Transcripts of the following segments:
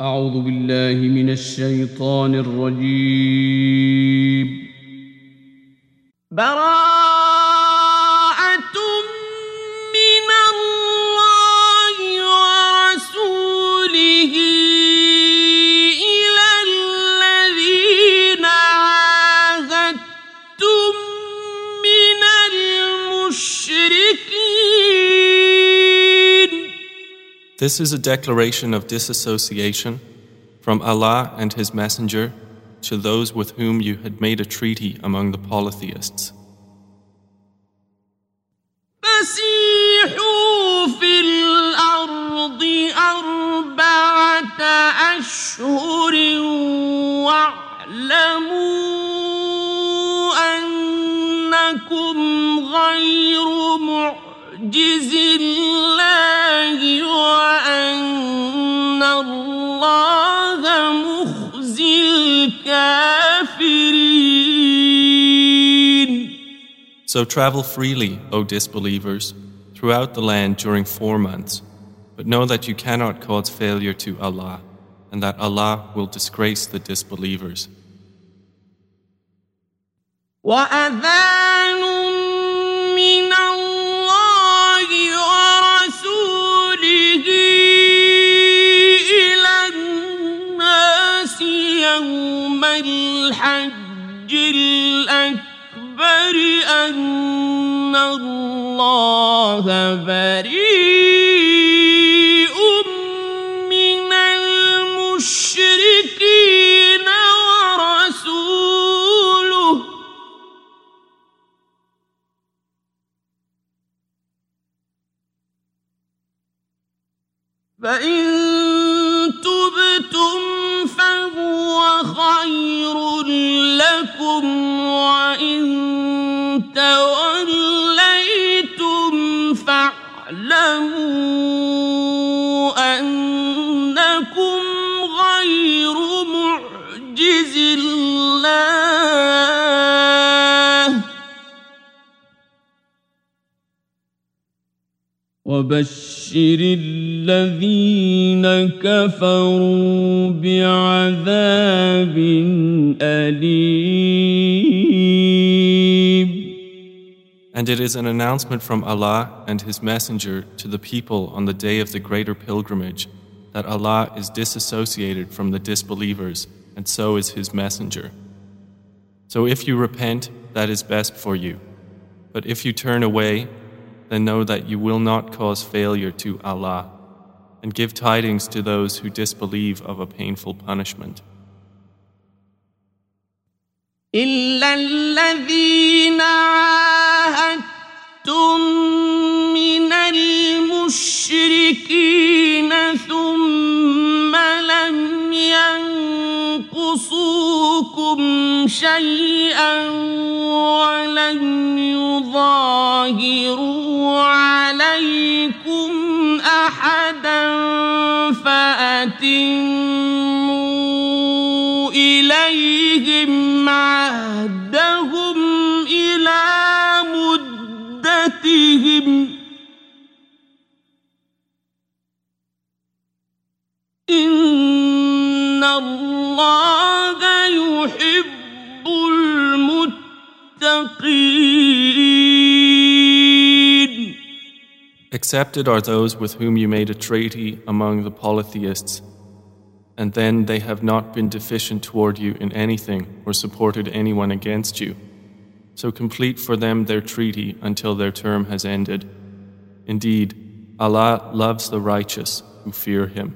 أعوذ بالله من الشيطان الرجيم. براءة This is a declaration of disassociation from Allah and His Messenger to those with whom you had made a treaty among the polytheists. غير معجز الله So travel freely, O disbelievers, throughout the land during four months, but know that you cannot cause failure to Allah, and that Allah will disgrace the disbelievers. وأذان من الله ورسوله إلى الناس يوم الحج الأكبر أن الله بريء من المشركين ورسوله. فإن تبتم فهو خير لكم وإن توليتم فاعلموا وبشر الذين كفروا بعذاب أليم And it is an announcement from Allah and His Messenger to the people on the day of the greater pilgrimage that Allah is disassociated from the disbelievers, and so is His Messenger. So if you repent, that is best for you. But if you turn away, then know that you will not cause failure to Allah, and give tidings to those who disbelieve of a painful punishment. إلا الذين عاهدتم من المشركين ثم لم ينقصوكم شيئا ولن يظاهروا عليكم أحدا فأتموا إليهم عهدهم إلى مدتهم إن الله يحب المتقين Accepted are those with whom you made a treaty among the polytheists, and then they have not been deficient toward you in anything or supported anyone against you. So complete for them their treaty until their term has ended. Indeed, Allah loves the righteous who fear Him.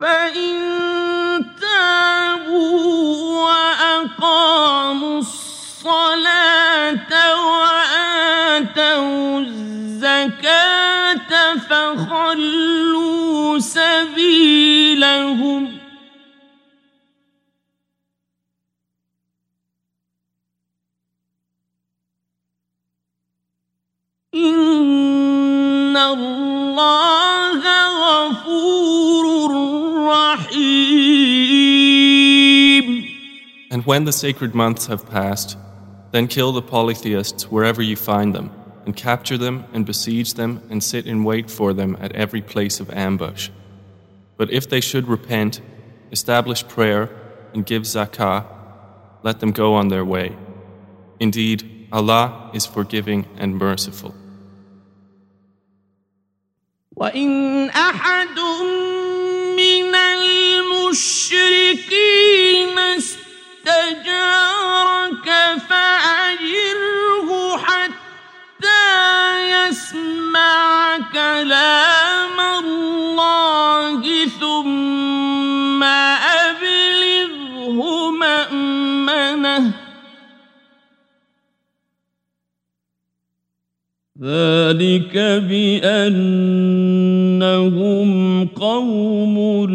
فإن تابوا وأقاموا الصلاة وآتوا الزكاة فخلوا سبيلهم إن الله غفور رحيم And when the sacred months have passed, then kill the polytheists wherever you find them, and capture them and besiege them and sit in wait for them at every place of ambush. But if they should repent, establish prayer, and give zakah, let them go on their way. Indeed, Allah is forgiving and merciful. وإن أحد من المشركين استجارك فأجره ذلك بأنهم قوم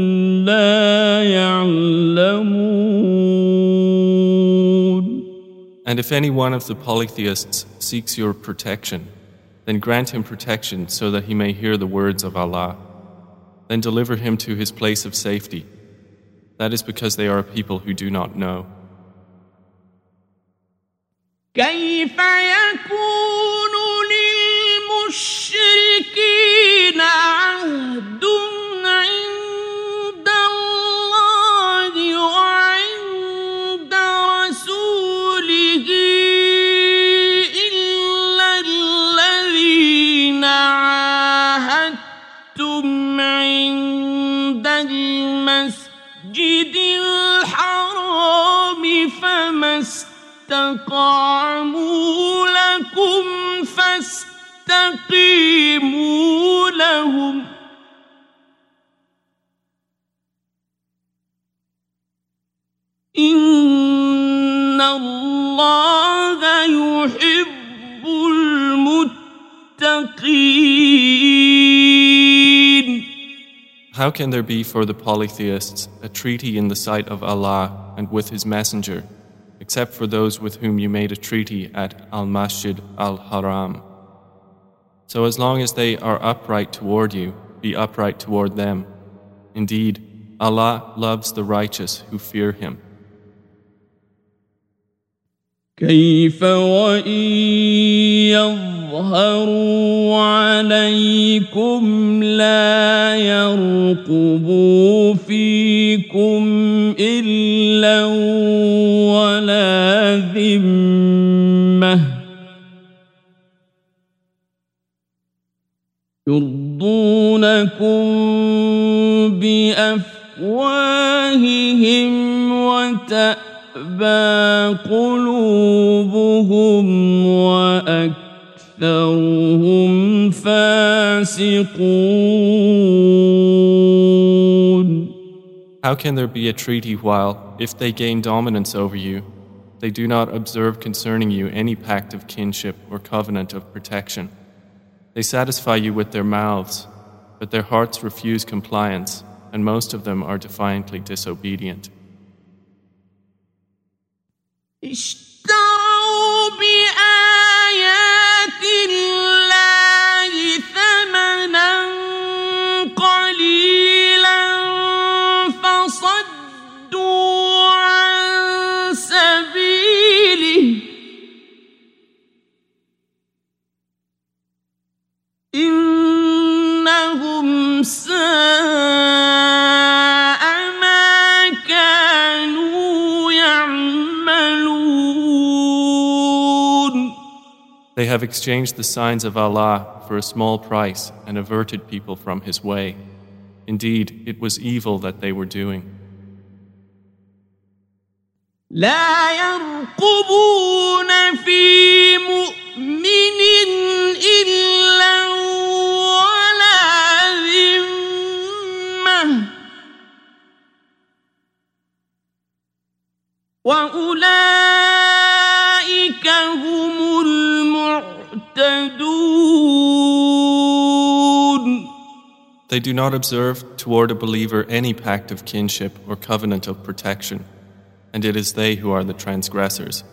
لا يعلمون And if any one of the polytheists seeks your protection, then grant him protection so that he may hear the words of Allah. Then deliver him to his place of safety. That is because they are a people who do not know. كيف يكون للمشركين عهد عند الله وعند رسوله إلا الذين عاهدتم عند المسجد الحرام فما استقاموا لكم فاستقيموا لهم إن الله يحب المتقين How can there be for the polytheists a treaty in the sight of Allah and with His Messenger, except for those with whom you made a treaty at Al Masjid Al Haram? So, as long as they are upright toward you, be upright toward them. Indeed, Allah loves the righteous who fear Him. كيف وإن يظهروا عليكم لا يرقبوا فيكم إلا ولا ذمة بأفواههم وتأبى قلوبهم وأكثرهم فاسقون How can there be a treaty while, if they gain dominance over you, they do not observe concerning you any pact of kinship or covenant of protection? They satisfy you with their mouths, but their hearts refuse compliance, and most of them are defiantly disobedient. They have exchanged the signs of Allah for a small price and averted people from His way. Indeed, it was evil that they were doing. لا يرقبون في مؤمن إلا ولا ذمة وأولئك هم المعتدون They do not observe toward a believer any pact of kinship or covenant of protection, and it is they who are the transgressors.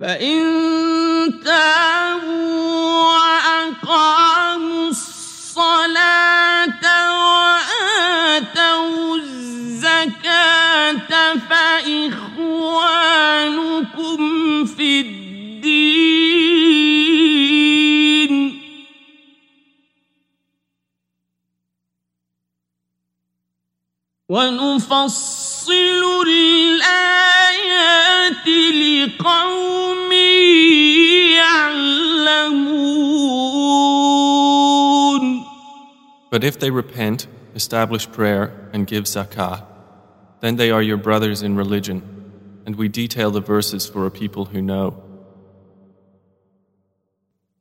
فإن تابوا وأقاموا ونفصل الآيات لقوم يعلمون But if they repent, establish prayer, and give zakah, then they are your brothers in religion, and we detail the verses for a people who know.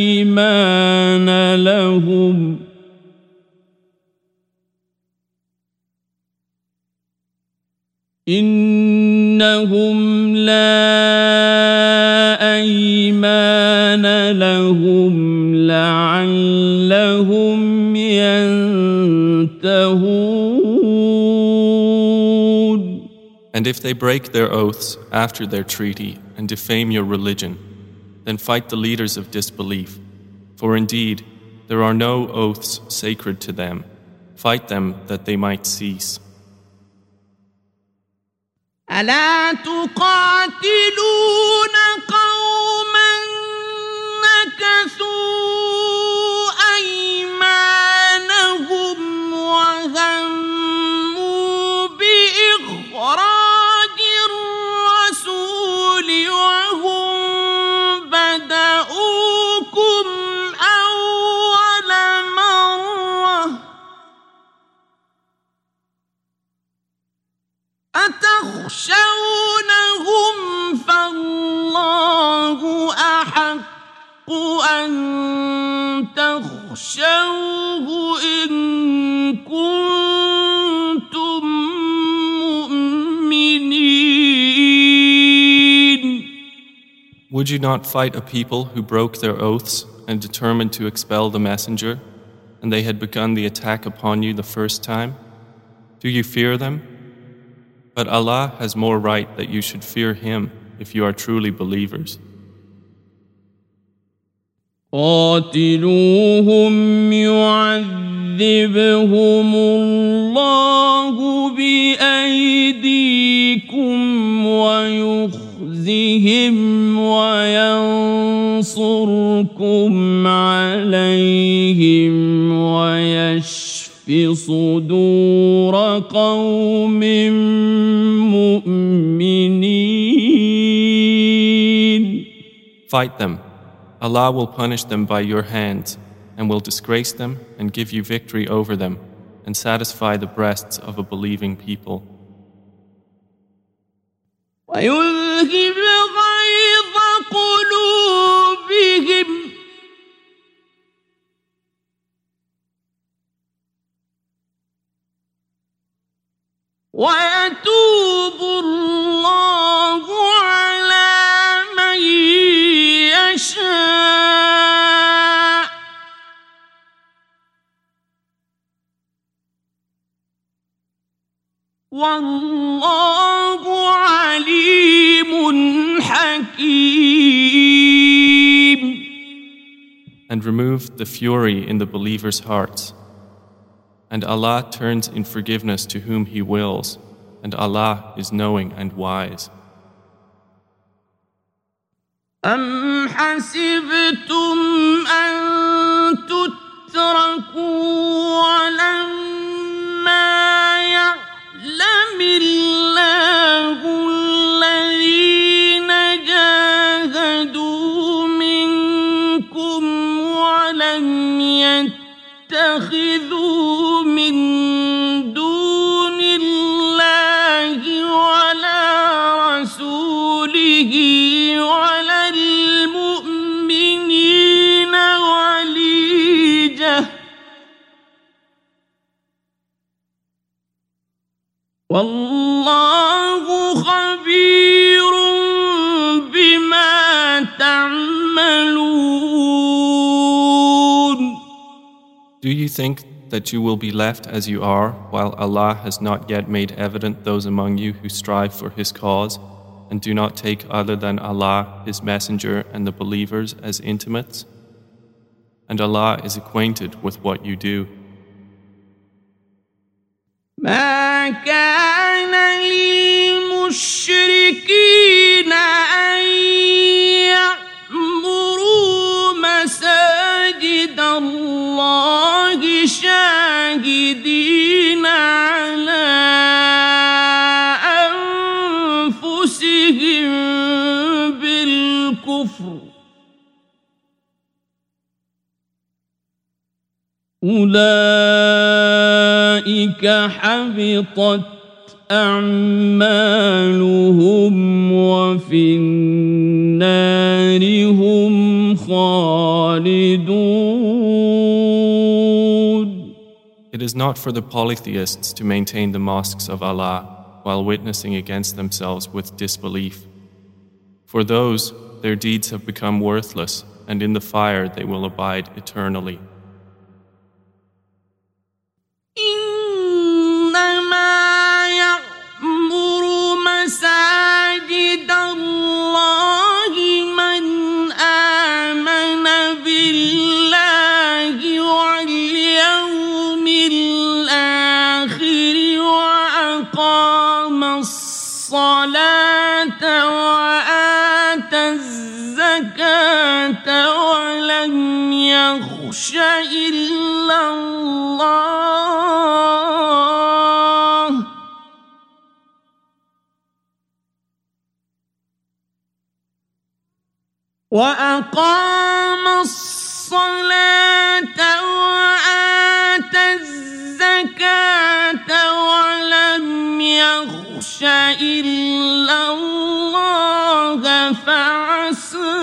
أيمان لهم إنهم لا أيمان لهم لعلهم ينتهون And if they break their oaths after their treaty and defame your religion, then fight the leaders of disbelief. For indeed, there are no oaths sacred to them. Fight them that they might cease. ألا تقاتلون قوما أتخشونهم فالله أحق أن تخشوه إن كنتم مؤمنين Would you not fight a people who broke their oaths and determined to expel the messenger, and they had begun the attack upon you the first time? Do you fear them? But Allah has more right that you should fear Him if you are truly believers. قاتلوهم يعذبهم الله بأيديكم ويخزهم وينصركم عليهم ويشف صدور قوم مؤمنين Fight them. Allah will punish them by your hands, and will disgrace them and give you victory over them, and satisfy the breasts of a believing people. ويذهب غيظ قلوبهم ويتوب الله على من يشاء والله عليم حكيم and remove the fury in the believers' hearts. And Allah turns in forgiveness to whom He wills, and Allah is knowing and wise. أم حسبتم أن تتركوا ولما يعلم الله الذين جاهدوا منكم ولم يتخذوا والله خبير بما تعملون Do you think that you will be left as you are while Allah has not yet made evident those among you who strive for His cause and do not take other than Allah, His Messenger, and the believers as intimates? And Allah is acquainted with what you do. ما كان للمشركين أن يعمروا مساجد الله شاهدين على أنفسهم بالكفر. أولئك حبطت أعمالهم وفي النار هم خالدون It is not for the polytheists to maintain the mosques of Allah while witnessing against themselves with disbelief. For those, their deeds have become worthless, and in the fire they will abide eternally. وأقام الصلاة وآتى الزكاة ولم يخش إلا الله فعسى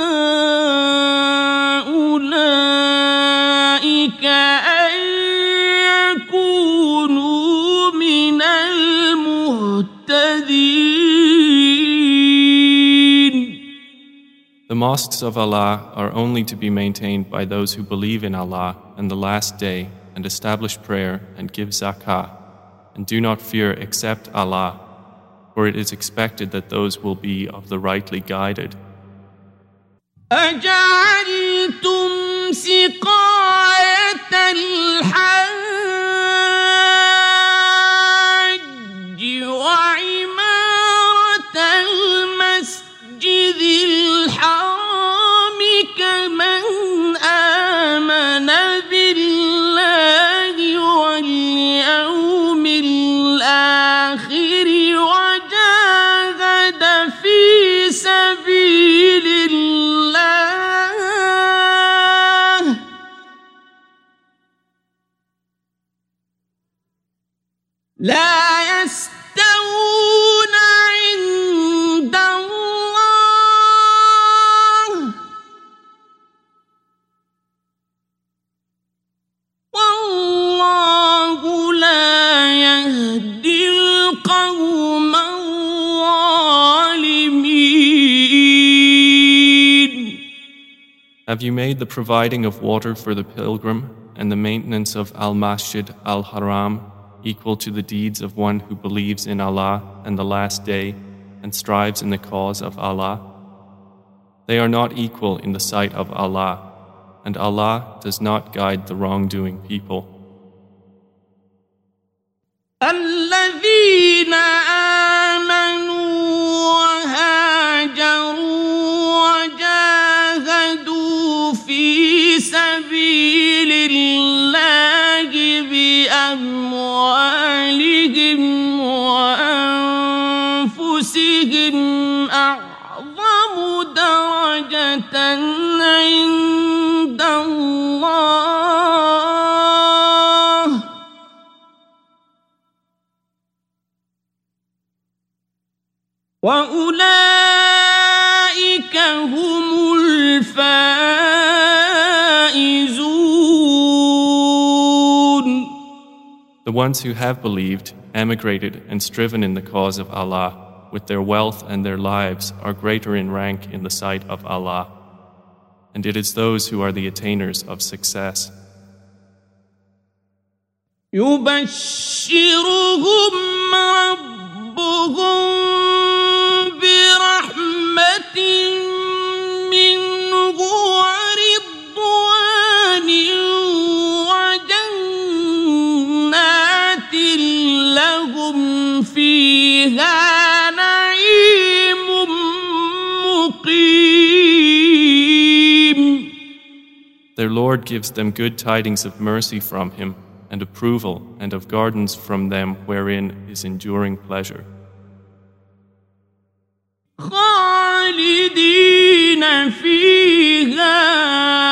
mosques of Allah are only to be maintained by those who believe in Allah and the Last Day and establish prayer and give zakah and do not fear except Allah, for it is expected that those will be of the rightly guided. أجعلتم سقاية الحاج Have you made the providing of water for the pilgrim and the maintenance of Al Masjid Al Haram equal to the deeds of one who believes in Allah and the Last Day and strives in the cause of Allah? They are not equal in the sight of Allah, and Allah does not guide the wrongdoing people. الذين بأموالهم وأنفسهم أعظم درجة عند الله. وأولئك هم الفائزون. The ones who have believed emigrated and striven in the cause of Allah, with their wealth and their lives, are greater in rank in the sight of Allah. And it is those who are the attainers of success. يبشرهم ربهم فيها نعيم مقيم Their Lord gives them good tidings of mercy from Him and approval and of gardens from them wherein is enduring pleasure. خالدين فيها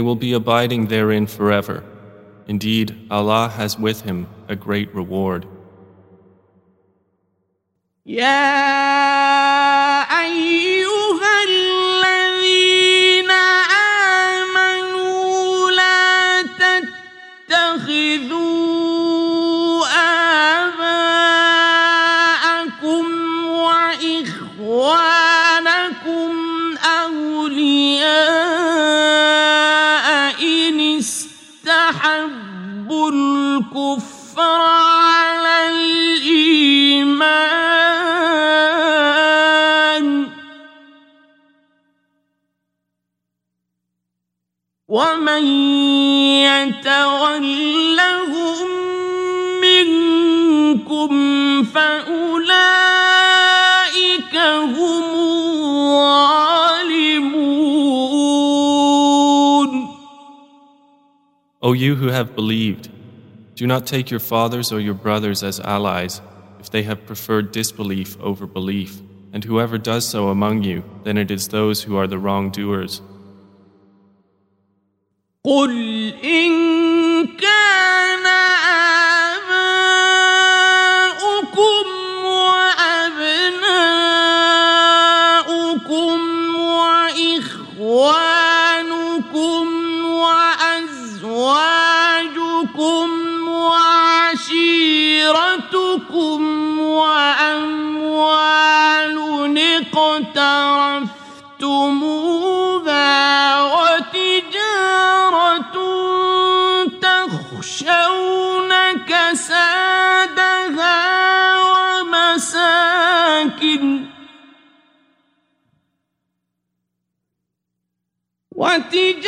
They will be abiding therein forever. Indeed, Allah has with Him a great reward. يا أيها الكفر على الإيمان. ومن يتولهم منكم فأولئك هم الظالمون O you who have believed, do not take your fathers or your brothers as allies if they have preferred disbelief over belief, and whoever does so among you, then it is those who are the wrongdoers. وتجارة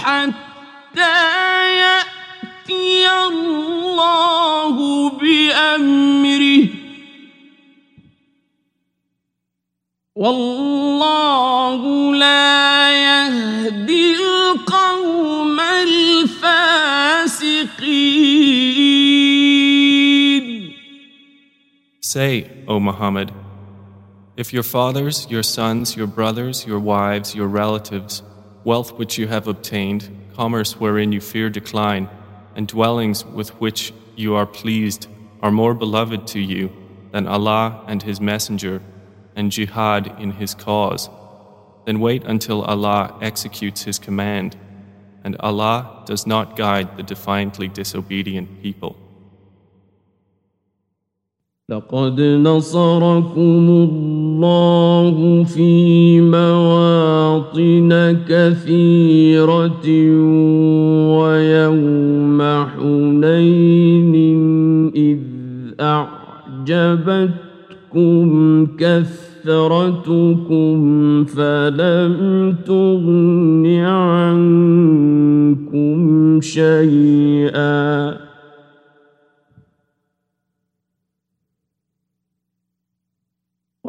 حتى يأتي الله بأمره والله لا يهدي القوم الفاسقين Say, O Muhammad, if your fathers, your sons, your brothers, your wives, your relatives, wealth which you have obtained, commerce wherein you fear decline, and dwellings with which you are pleased are more beloved to you than Allah and His Messenger and jihad in His cause, then wait until Allah executes His command, and Allah does not guide the defiantly disobedient people. لقد نصركم الله في مواطن كثيرة ويوم حنين إذ أعجبتكم كثرتكم فلم تغن عنكم شيئا.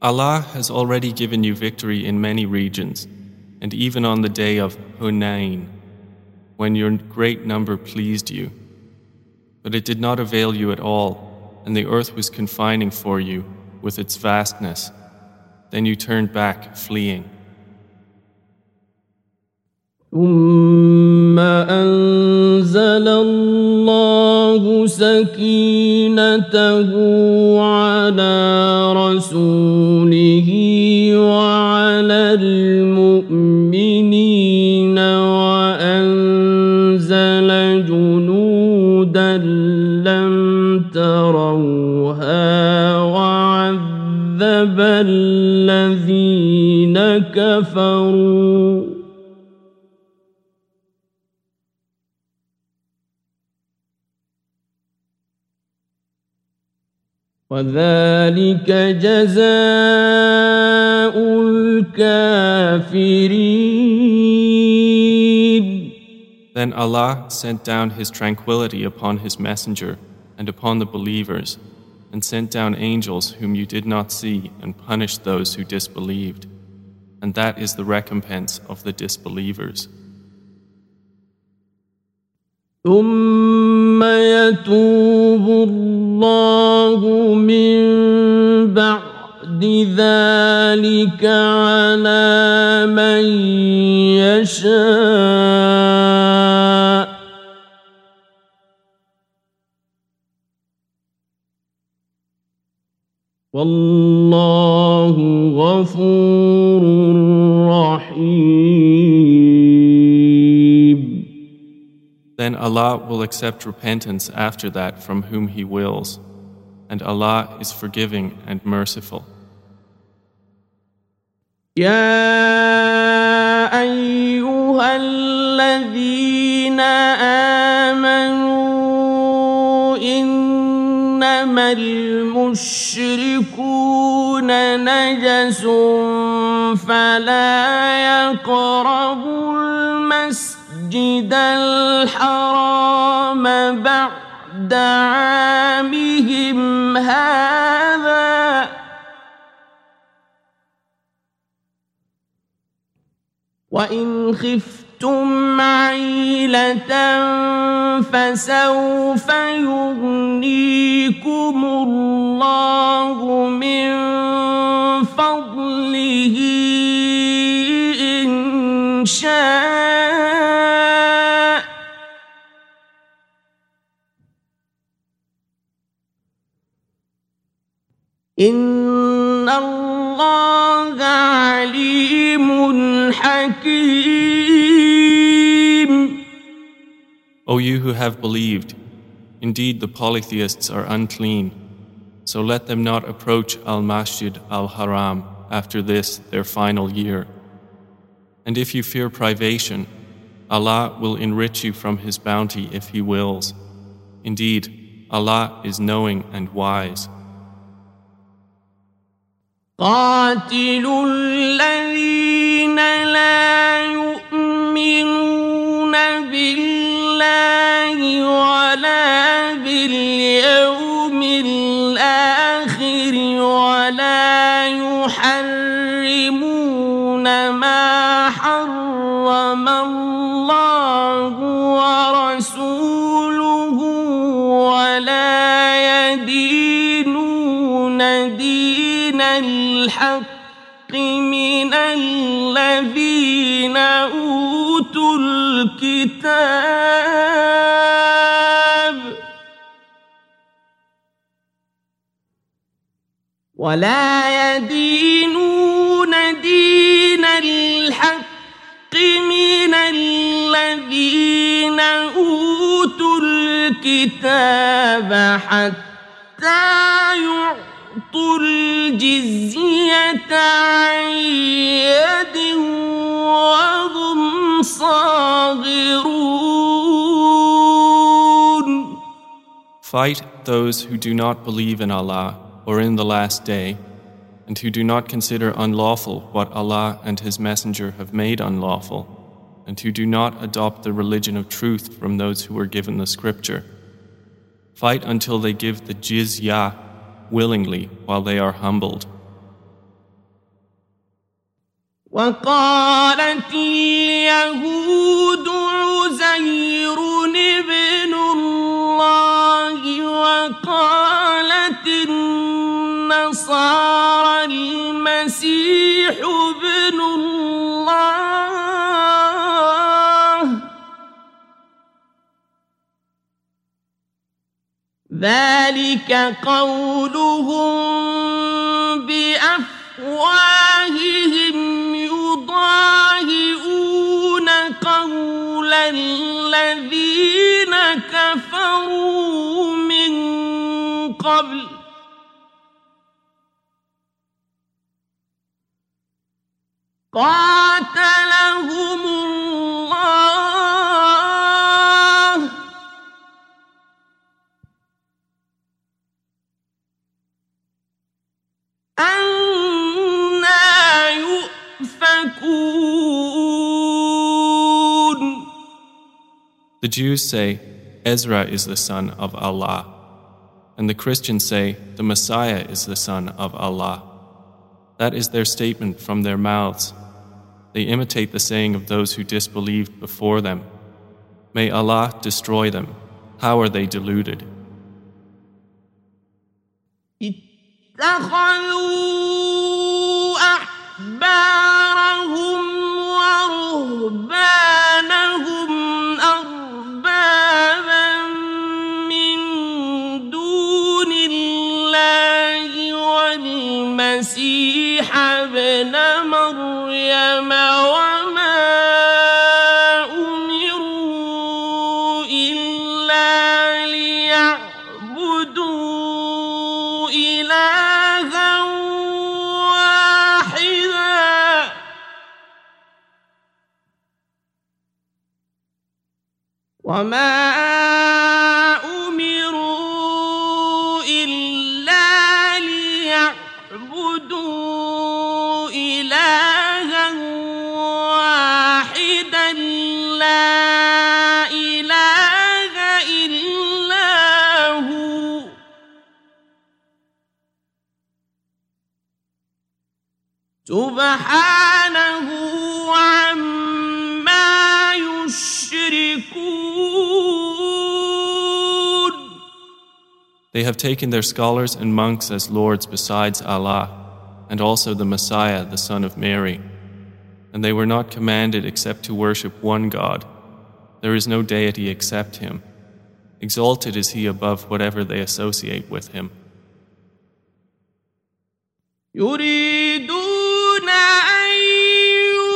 Allah has already given you victory in many regions, and even on the day of Hunain, when your great number pleased you. But it did not avail you at all, and the earth was confining for you with its vastness. Then you turned back, fleeing. ثم أنزل الله سكينته على رسوله وذلك جزاء الكافرين Then Allah sent down His tranquility upon His messenger and upon the believers, and sent down angels whom you did not see, and punished those who disbelieved. And that is the recompense of the disbelievers. ثم يتوب الله من بعد ذلك على من يشاء والله غفور Allah will accept repentance after that from whom He wills, and Allah is forgiving and merciful. يا أيها الذين آمنوا إنما المشركون نجس فلا يقربوا المسجد الحرام بعد عامهم هذا وإن خفتم عيلة فسوف يغنيكم الله من فضله إن شاء إن الله عليم حكيم O you who have believed, indeed the polytheists are unclean, so let them not approach Al Masjid Al Haram after this their final year. And if you fear privation, Allah will enrich you from His bounty if He wills. Indeed, Allah is knowing and wise. قاتلوا الذين لا يؤمنون بالله ولا باليوم الآخر. الذين أوتوا الكتاب. ولا يدينون دين الحق من الذين أوتوا الكتاب حتى يعطوا الجزيه عن يد وهم صاغرون Fight those who do not believe in Allah or in the last day, and who do not consider unlawful what Allah and His Messenger have made unlawful, and who do not adopt the religion of truth from those who were given the scripture. Fight until they give the jizya willingly while they are humbled. وقالت اليهود عزير ابن الله وقالت النصارى المسيح ذلك قولهم بأفواههم يضاهئون قول الذين كفروا من قبل قاتلهم الله The Jews say, Ezra is the son of Allah, and the Christians say, the Messiah is the son of Allah. That is their statement from their mouths. They imitate the saying of those who disbelieved before them. May Allah destroy them. How are they deluded? اتخذوا أحبارهم ورهبانهم وما They have taken their scholars and monks as lords besides Allah, and also the Messiah, the son of Mary. And they were not commanded except to worship one God. There is no deity except Him. Exalted is He above whatever they associate with Him. يريدون أن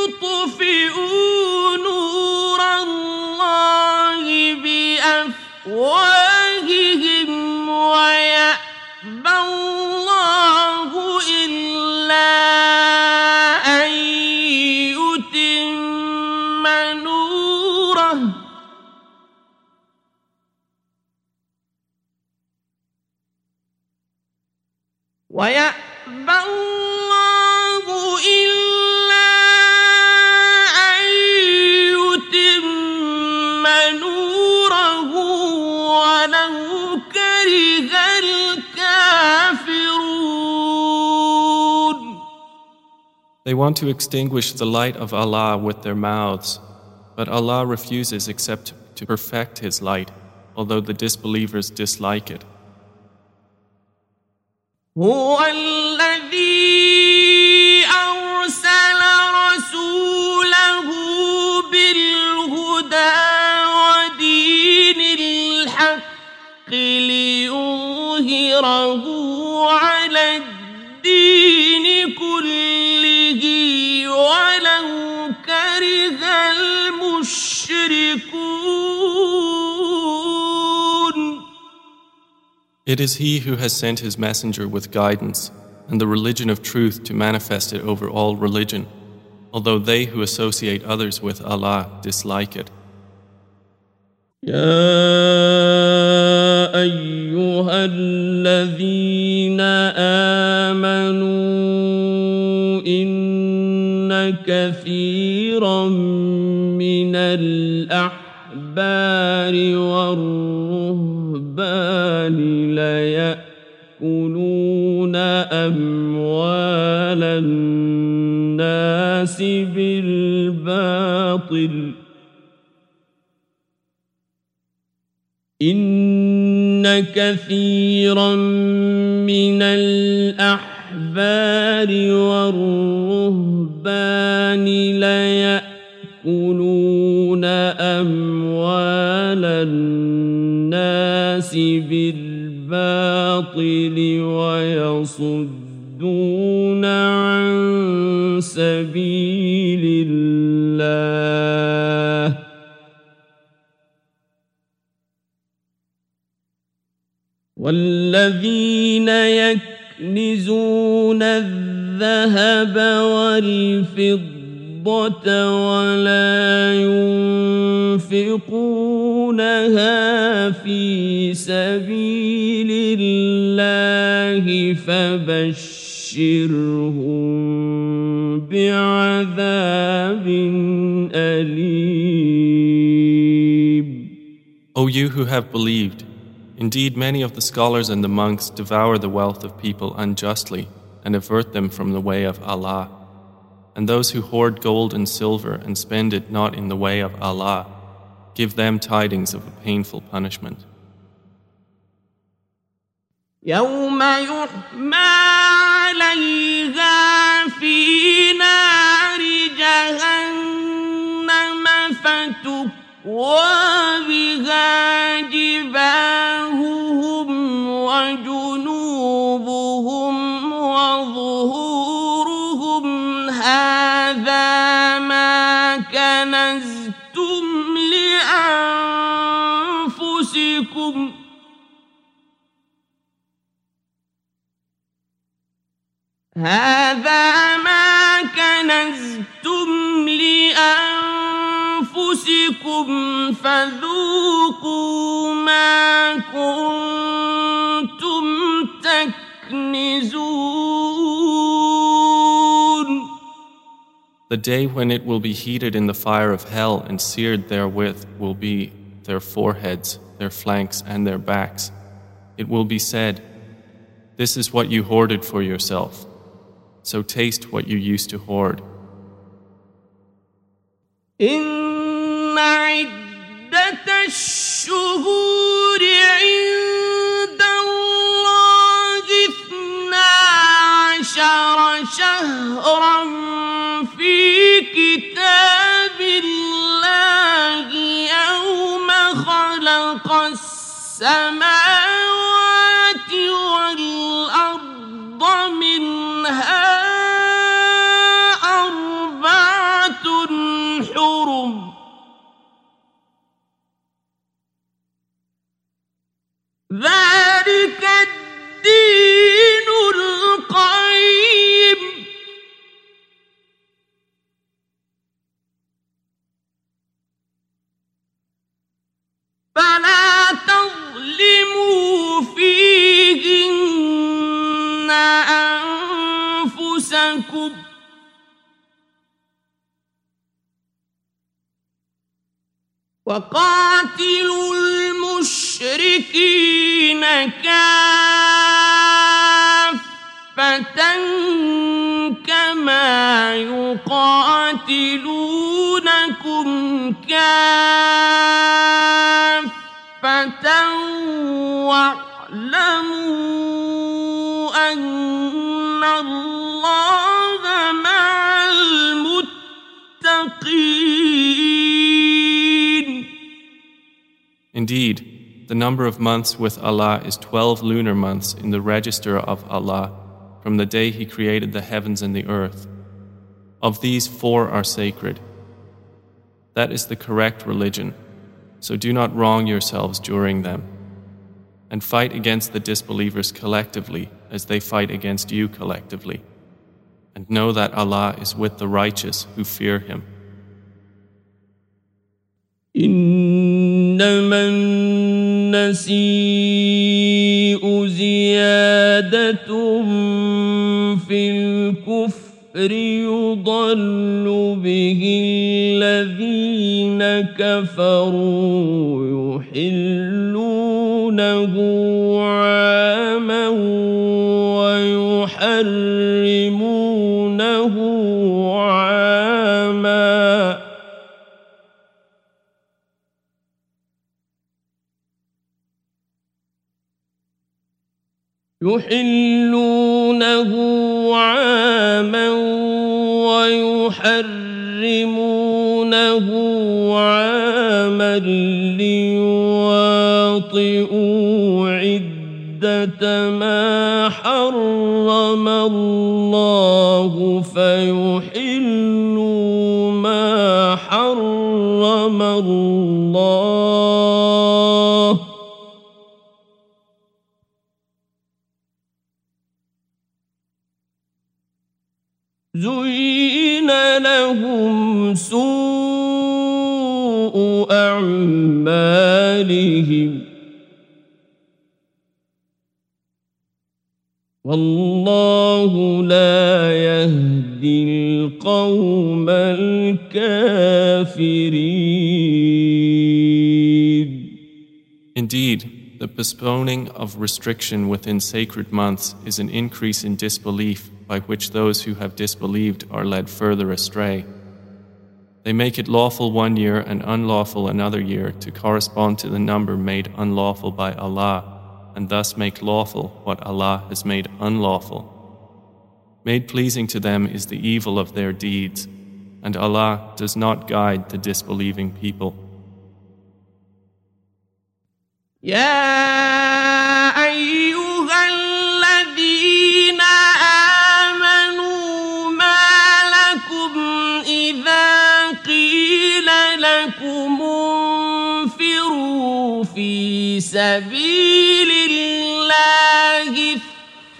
يطفئوا نور الله بأفواههم They want to extinguish the light of Allah with their mouths, but Allah refuses except to perfect His light, although the disbelievers dislike it. هو الذي أرسل رسوله بالهدى ودين الحق ليظهره It is He who has sent His Messenger with guidance and the religion of truth to manifest it over all religion, although they who associate others with Allah dislike it. يا أيها الذين آمنوا إن كثيرا من الأحبار والرهبان بالباطل إن كثيرا من الأحبار والرهبان ليأكلون أموال الناس بالباطل ويصدون عن سبيل الله والذين يكنزون الذهب والفضة ولا ينفقونها في سبيل الله فبشرهم بعذاب أليم. O you who have believed, indeed many of the scholars and the monks devour the wealth of people unjustly and avert them from the way of Allah. And those who hoard gold and silver and spend it not in the way of Allah, give them tidings of a painful punishment. يوم يحمى عليها في نار جهنم فتكوى بها هذا ما كنزتم لأنفسكم فذوقوا ما كنتم تكنزون The day when it will be heated in the fire of hell and seared therewith will be their foreheads, their flanks, and their backs. It will be said, This is what you hoarded for yourself. So taste what you used to hoard. إن عدة الشهور عند ذلك الدين القيم. فلا تظلموا فيهن أنفسكم. وقاتلوا المشركين كافة كما يقاتلونكم كافة. Indeed, the number of months with Allah is 12 lunar months in the register of Allah from the day He created the heavens and the earth. Of these, four are sacred. That is the correct religion, so do not wrong yourselves during them. and fight against the disbelievers collectively as they fight against you collectively. And know that Allah is with the righteous who fear Him. إنما النسيء زيادة في الكفر يضل به الذين كفروا يحلونه عاما ويحرمونه يحلونه عاما ويحرمونه عاما ليواطئوا عدة ما حرم الله فيحلوا ما حرم الله أعمالهم والله لا يهدي القوم الكافرين Indeed, the postponing of restriction within sacred months is an increase in disbelief by which those who have disbelieved are led further astray. They make it lawful one year and unlawful another year to correspond to the number made unlawful by Allah, and thus make lawful what Allah has made unlawful. Made pleasing to them is the evil of their deeds, and Allah does not guide the disbelieving people. يا في سبيل الله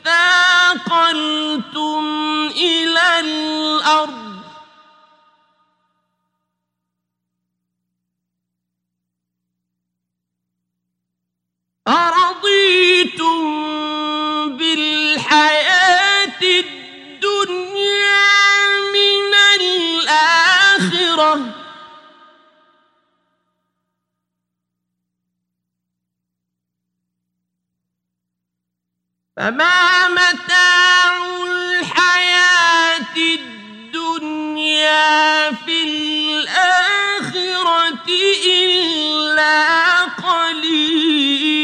اثاقلتم إلى الأرض. أرضيتم فما متاع الحياة الدنيا في الآخرة إلا قليل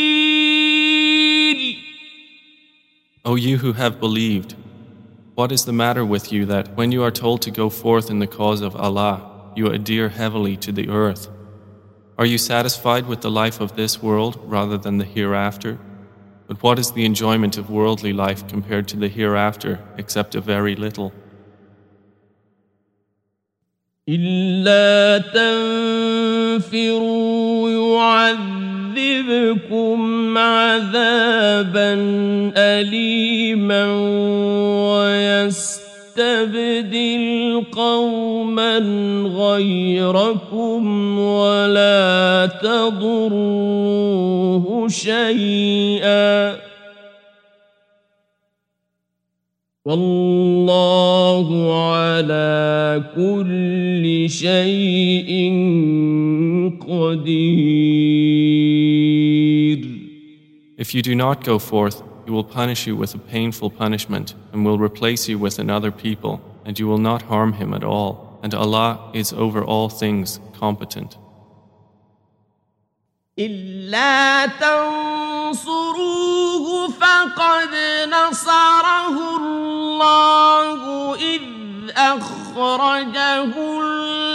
O you who have believed, what is the matter with you that when you are told to go forth in the cause of Allah, you adhere heavily to the earth? Are you satisfied with the life of this world rather than the hereafter? But what is the enjoyment of worldly life compared to the hereafter except a very little? إلا تنفروا يعذبكم عذابا أليما ويستبدل قوما غيركم ولا تضروه شيئا. والله على كل شيء قدير. If you do not go forth, he will punish you with a painful punishment and will replace you with another people, and you will not harm him at all. And Allah is over all things competent. إلا تنصروه فقد نصره الله إذ أخرجه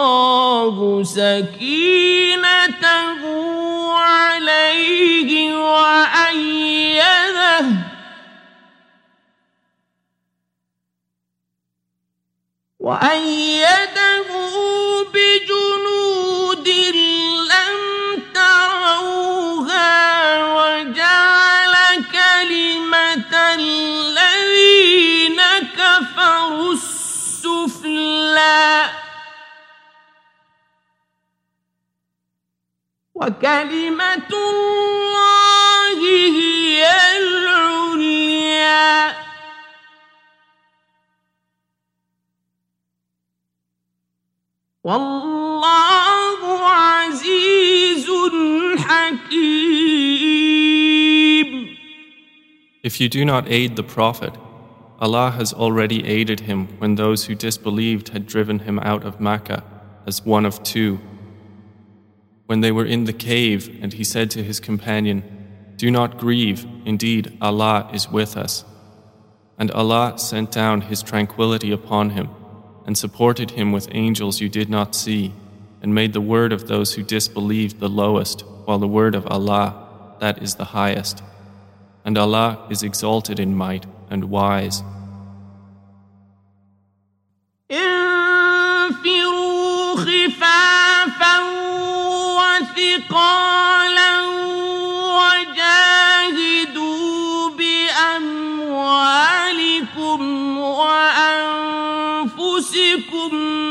الله سكينته عليه وأيده. وأيده بجنود لم تروها وجعل كلمة الذين كفروا وكلمة الله هي العليا والله عزيز حكيم If you do not aid the Prophet, Allah has already aided him when those who disbelieved had driven him out of Makkah as one of two. When they were in the cave, and he said to his companion, Do not grieve, indeed Allah is with us. And Allah sent down His tranquility upon him, and supported him with angels you did not see, and made the word of those who disbelieved the lowest, while the word of Allah, that is the highest. And Allah is exalted in might and wise. وجاهدوا بأموالكم وأنفسكم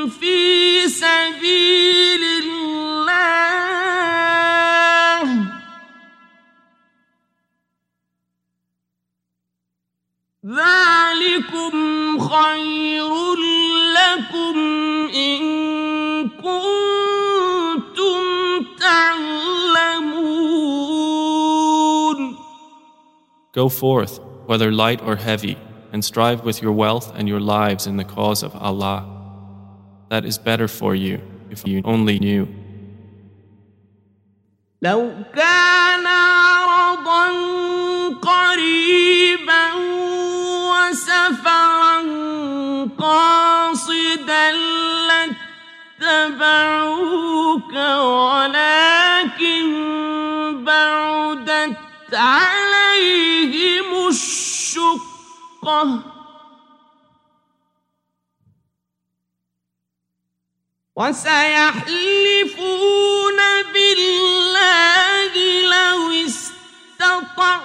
في سبيل الله ذلكم خير لكم Go forth, whether light or heavy, and strive with your wealth and your lives in the cause of Allah. That is better for you if you only knew. لو كان عرضا قريبا وسفرا قاصدا لاتبعوك ولكن بعدت عليهم الشقه وسيحلفون بالله لو استطعنا.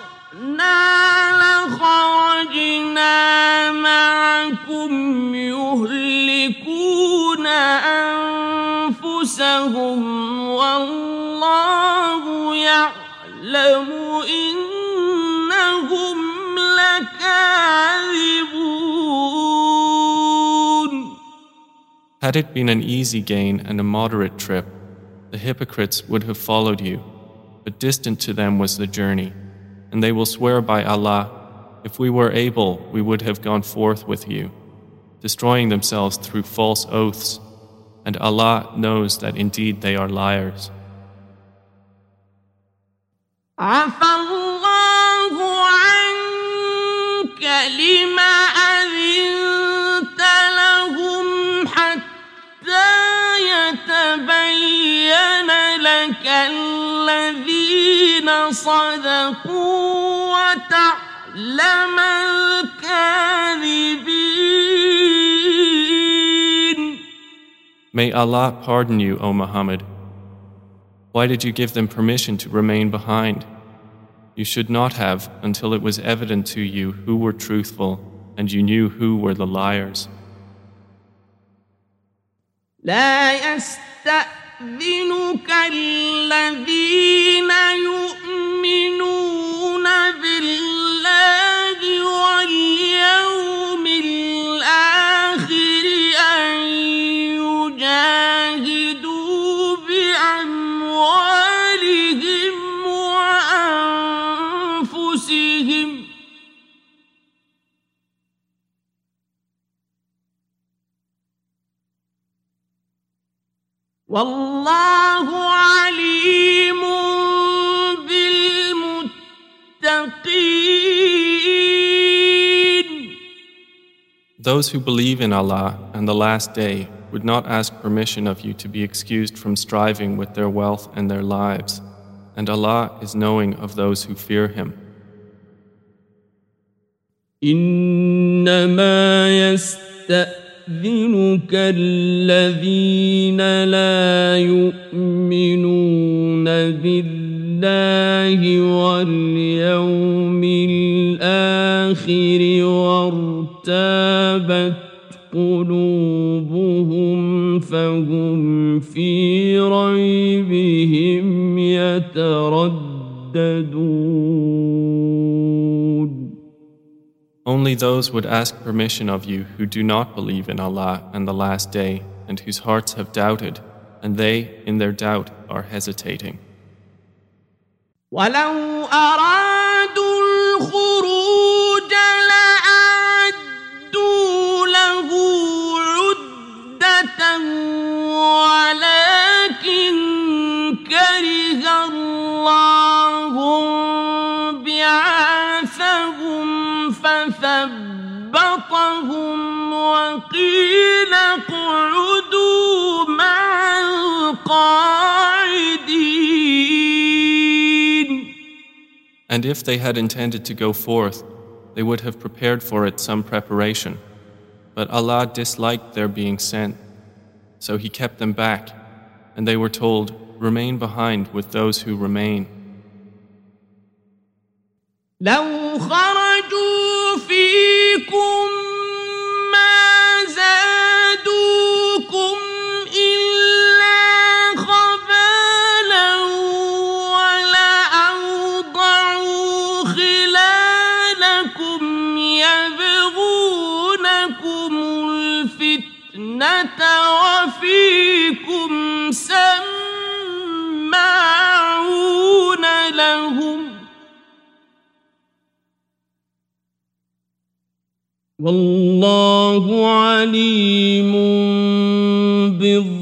Had it been an easy gain and a moderate trip, the hypocrites would have followed you, but distant to them was the journey. And they will swear by Allah, if we were able, we would have gone forth with you, destroying themselves through false oaths. And Allah knows that indeed they are liars. عفى الله عنك لم الذين صدقوا وتعلم الكاذبين May Allah pardon you, O Muhammad. Why did you give them permission to remain behind? You should not have until it was evident to you who were truthful and you knew who were the liars. لا يستأذنك الذين يؤمنون بالله واليوم الآخر أن والله عليم بالمتقين Those who believe in Allah and the Last Day would not ask permission of you to be excused from striving with their wealth and their lives, and Allah is knowing of those who fear Him. إنما يستأذنك الذين لا يؤمنون بالله واليوم الآخر وارتابت قلوبهم فهم في ريبهم يترددون. Only those would ask permission of you who do not believe in Allah and the Last Day, and whose hearts have doubted, and they, in their doubt, are hesitating. وقيل اقعدوا مع القاعدين And if they had intended to go forth, they would have prepared for it some preparation. But Allah disliked their being sent, so He kept them back, and they were told, Remain behind with those who remain. لو خرجوا فيكم والله عليم بالظالمين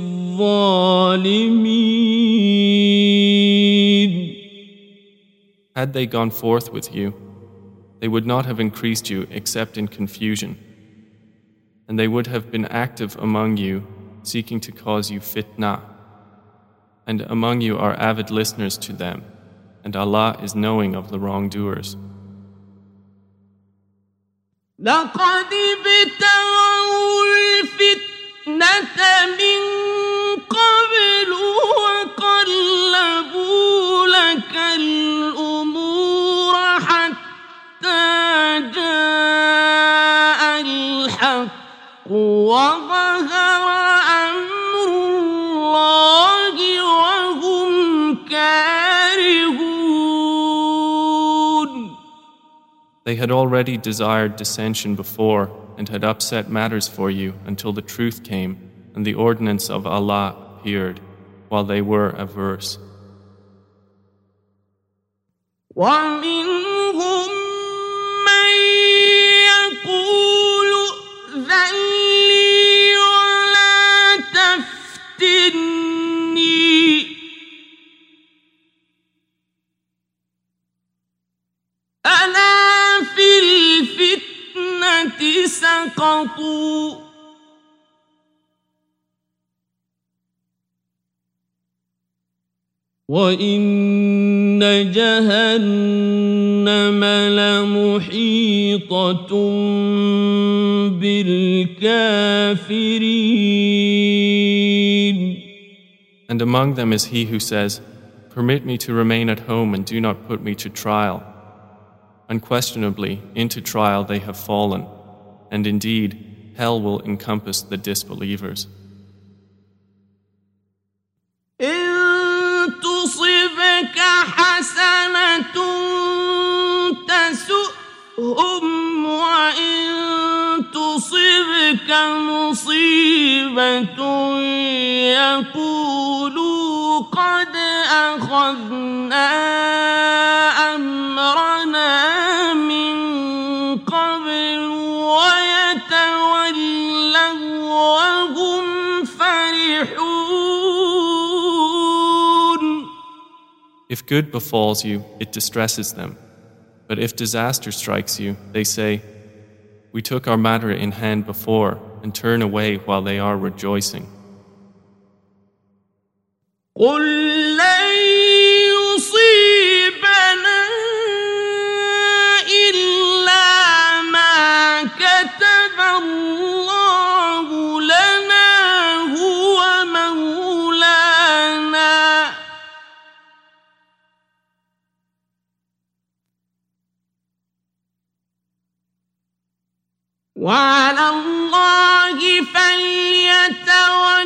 Had they gone forth with you, they would not have increased you except in confusion. And they would have been active among you, seeking to cause you fitna. And among you are avid listeners to them, and Allah is knowing of the wrongdoers. لقد ابتغوا الفتنة من They had already desired dissension before and had upset matters for you until the truth came and the ordinance of Allah appeared, while they were averse. سقطوا وإن جهنم لمحيطة بالكافرين And among them is he who says, Permit me to remain at home and do not put me to trial. Unquestionably, into trial they have fallen, and indeed, hell will encompass the disbelievers. إن تصبك حسنة تسؤهم وإن تصبك مصيبة يقولوا قد أخذنا good befalls you, it distresses them. But if disaster strikes you, they say, We took our matter in hand before, and turn away while they are rejoicing. وعلى الله فليتوكل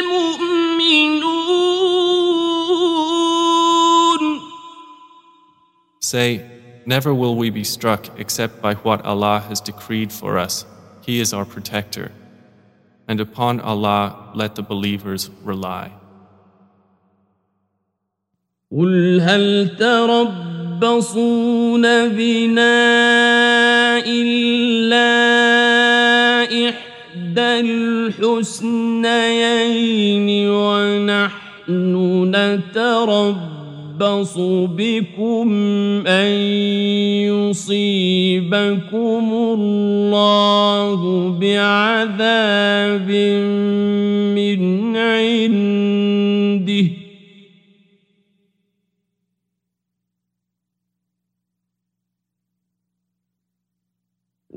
المؤمنون Say, never will we be struck except by what Allah has decreed for us. He is our protector. And upon Allah let the believers rely. قل هل تربصون بنا إلا إحدى الحسنيين ونحن نتربص بكم أن يصيبكم الله بعذاب من عنده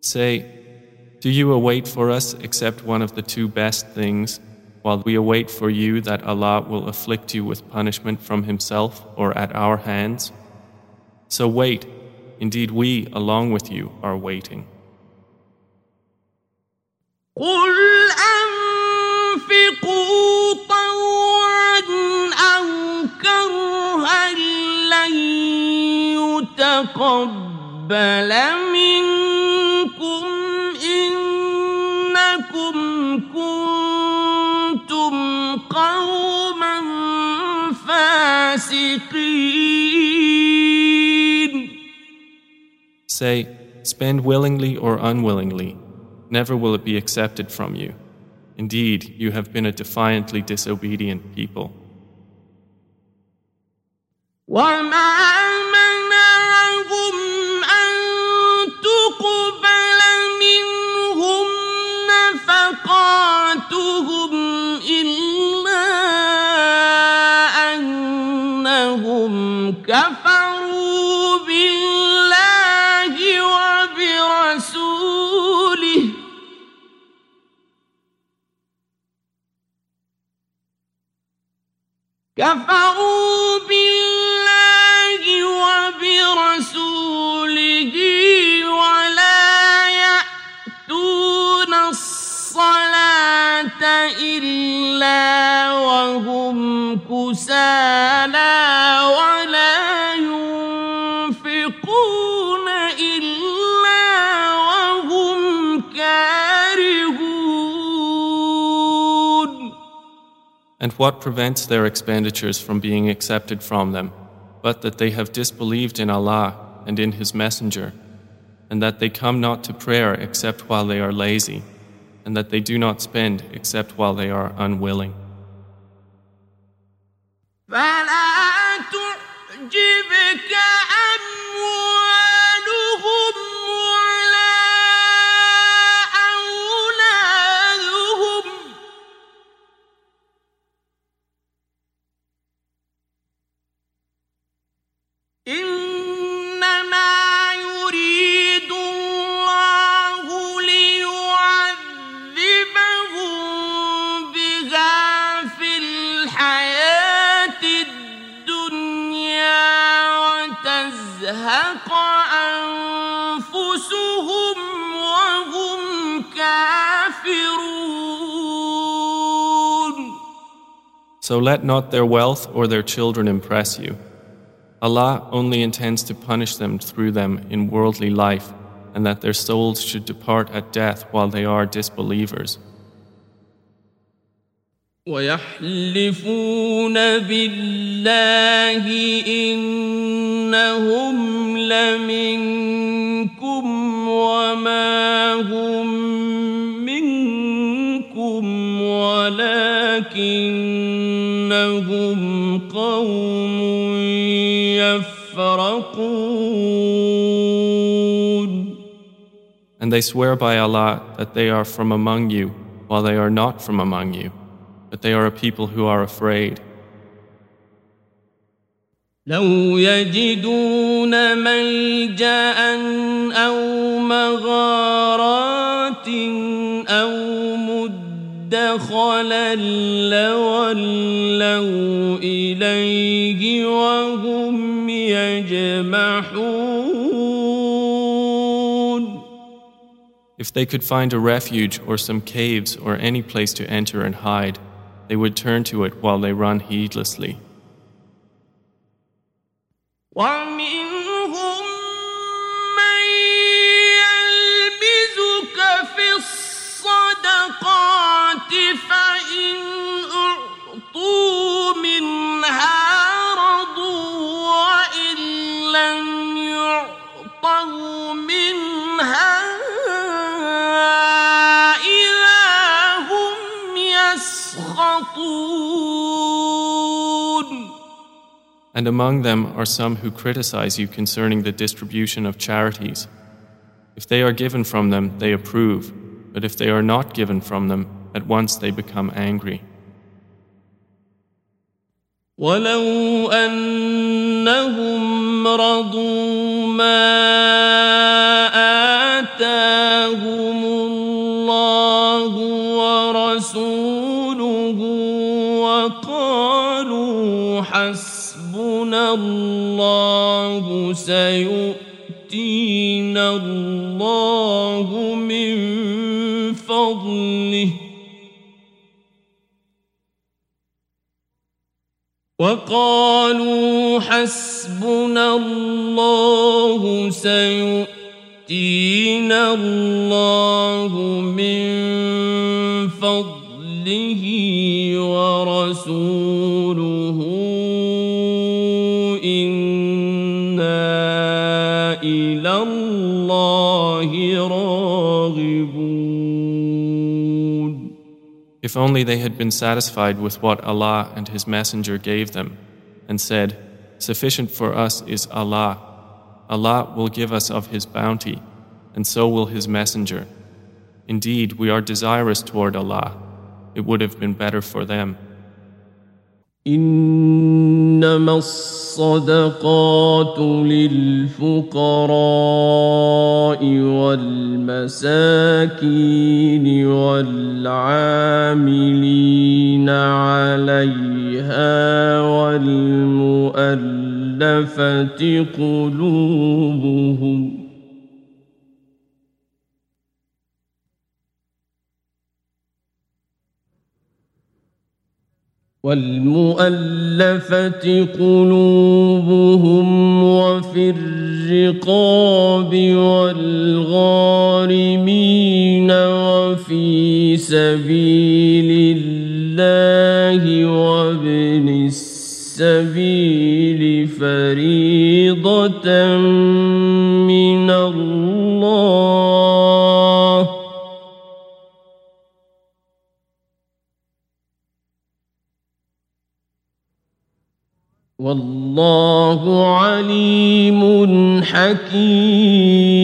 Say, do you await for us except one of the two best things, while we await for you that Allah will afflict you with punishment from Himself or at our hands? So wait, indeed we, along with you, are waiting. قل أنفقوا طوعا أو كرها لن يتقبل منكم إنكم كنتم قوما فاسقين Say, spend willingly or unwillingly, never will it be accepted from you. Indeed, you have been a defiantly disobedient people. وما كفروا بالله وبرسوله ولا يأتون الصلاة إلا وهم كسالى. And what prevents their expenditures from being accepted from them, but that they have disbelieved in Allah and in His Messenger, and that they come not to prayer except while they are lazy, and that they do not spend except while they are unwilling. فلا تعجبك أموالهم So let not their wealth or their children impress you. Allah only intends to punish them through them in worldly life, and that their souls should depart at death while they are disbelievers. ويحلفون بالله إنهم لمنكم وما هم منكم ولكنهم قوم يفرقون And they swear by Allah that they are from among you, while they are not from among you, but they are a people who are afraid. لو يجدون ملجا او مغارات او مدخلا لولوا اليه وهم يجمحون If they could find a refuge or some caves or any place to enter and hide, they would turn to it while they run heedlessly. ومنهم And among them are some who criticize you concerning the distribution of charities. If they are given from them, they approve, but if they are not given from them, at once they become angry. ولو أنهم رضوا ما سيؤتينا الله من فضله. وقالوا حسبنا الله سيؤتينا الله من فضله ورسوله. If only they had been satisfied with what Allah and His Messenger gave them, and said, Sufficient for us is Allah. Allah will give us of His bounty, and so will His Messenger. Indeed, we are desirous toward Allah. It would have been better for them. إنما الصدقات للفقراء والمساكين والعاملين عليها والمؤلفة قلوبهم والمؤلفة قلوبهم وفي الرقاب والغارمين وفي سبيل الله وابن السبيل فريضة والله عليم حكيم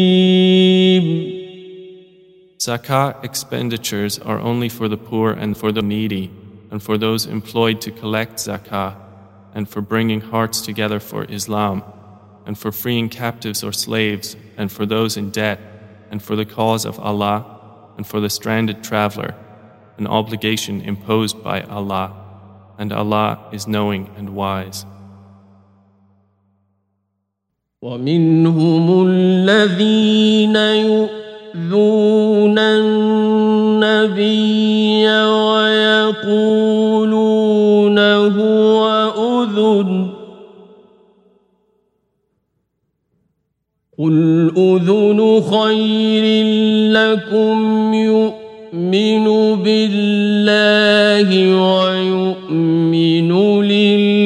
Zakah expenditures are only for the poor and for the needy, and for those employed to collect zakah, and for bringing hearts together for Islam, and for freeing captives or slaves, and for those in debt, and for the cause of Allah, and for the stranded traveler, an obligation imposed by Allah, and Allah is knowing and wise. ومنهم الذين يؤذون النبي ويقولون أذن. قل أذن خير لكم يؤمن بالله ويؤمن للمؤمنين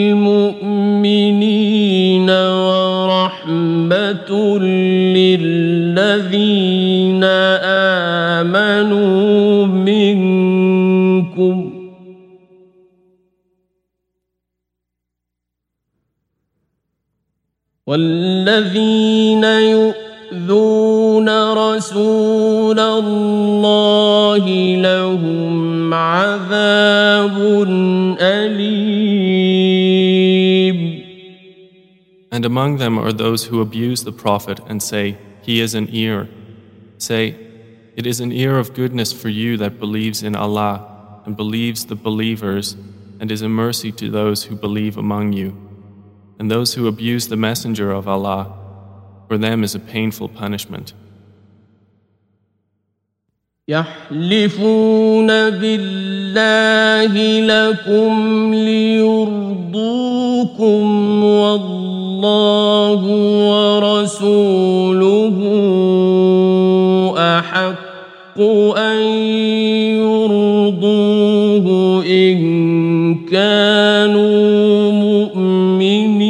والذين يؤذون رسول الله لهم عذاب أليم And among them are those who abuse the Prophet and say, He is an ear. Say, It is an ear of goodness for you that believes in Allah and believes the believers and is a mercy to those who believe among you. And those who abuse the Messenger of Allah, for them is a painful punishment. يحلفون بالله لكم ليرضوكم والله ورسوله أحق أن يرضوه إن كانوا مؤمنين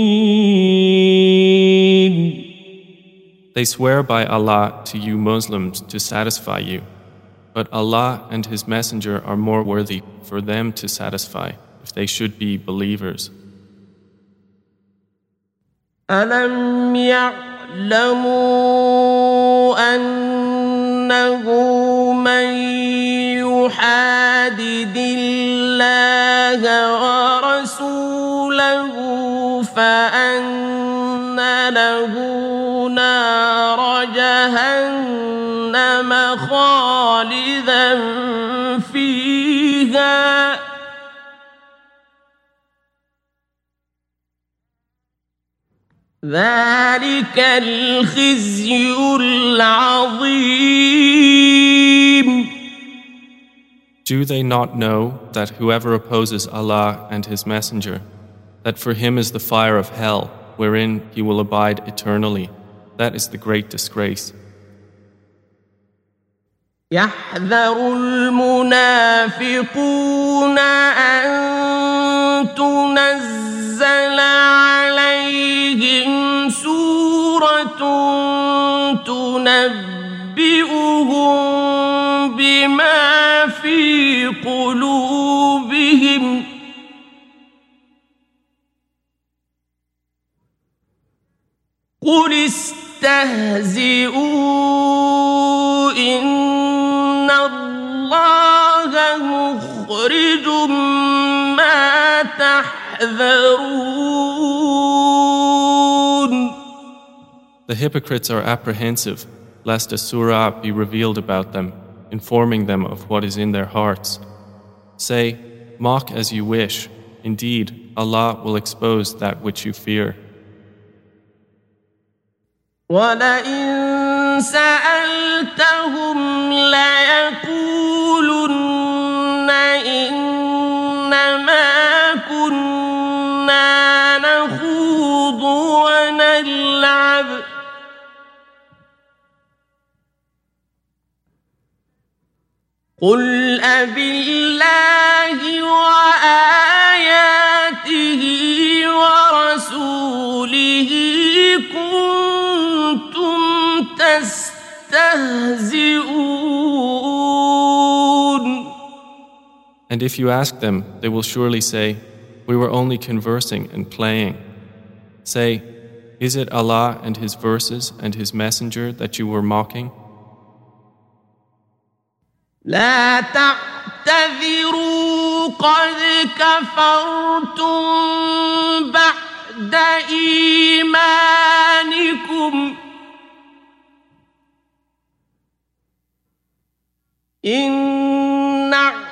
They swear by Allah to you Muslims to satisfy you. But Allah and His Messenger are more worthy for them to satisfy if they should be believers. ألم يعلموا أنه من يحادد الله ورسوله فأن له نار جهنم خالدا فيها ذلك الخزي العظيم Do they not know that whoever opposes Allah and His Messenger, that for him is the fire of hell, wherein he will abide eternally? That is the great disgrace. يحذر المنافقون أن تنزل عليهم سورة تنبئهم بما في قلوبهم قل استهزئوا إن الله مخرج ما تحذرون The hypocrites are apprehensive lest a surah be revealed about them, informing them of what is in their hearts. Say, mock as you wish. Indeed, Allah will expose that which you fear. ولئن سألتهم ليقولن إنما كنا نخوض ونلعب. قل أبالله وآياته And if you ask them, they will surely say, We were only conversing and playing. Say, Is it Allah and His verses and His Messenger that you were mocking? لا تعتذروا قد كفرتم بعد إيمانكم إن نعف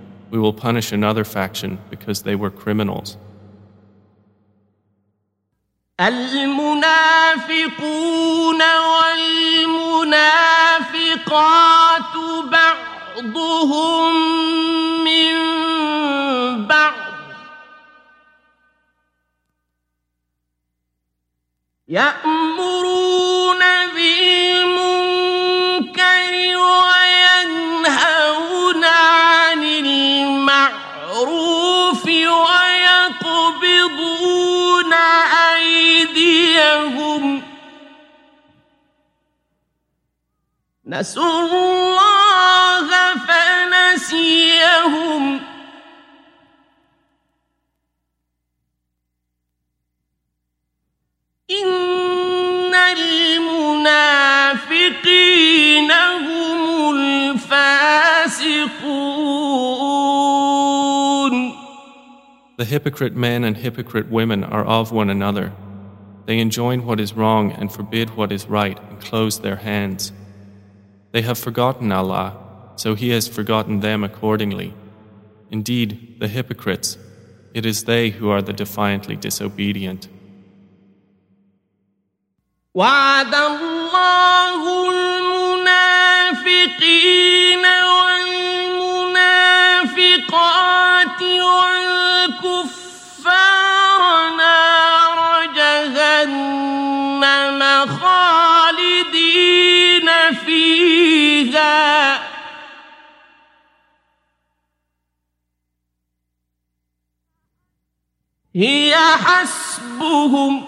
we will punish another faction because they were criminals. المنافقون والمنافقات بعضهم من بعض يأمرون نسوا الله فنسيهم إن المنافقين هم الفاسقون The hypocrite men and hypocrite women are of one another. They enjoin what is wrong and forbid what is right and close their hands. They have forgotten Allah, so He has forgotten them accordingly. Indeed, the hypocrites, it is they who are the defiantly disobedient. وعد الله المنافقين هي حسبهم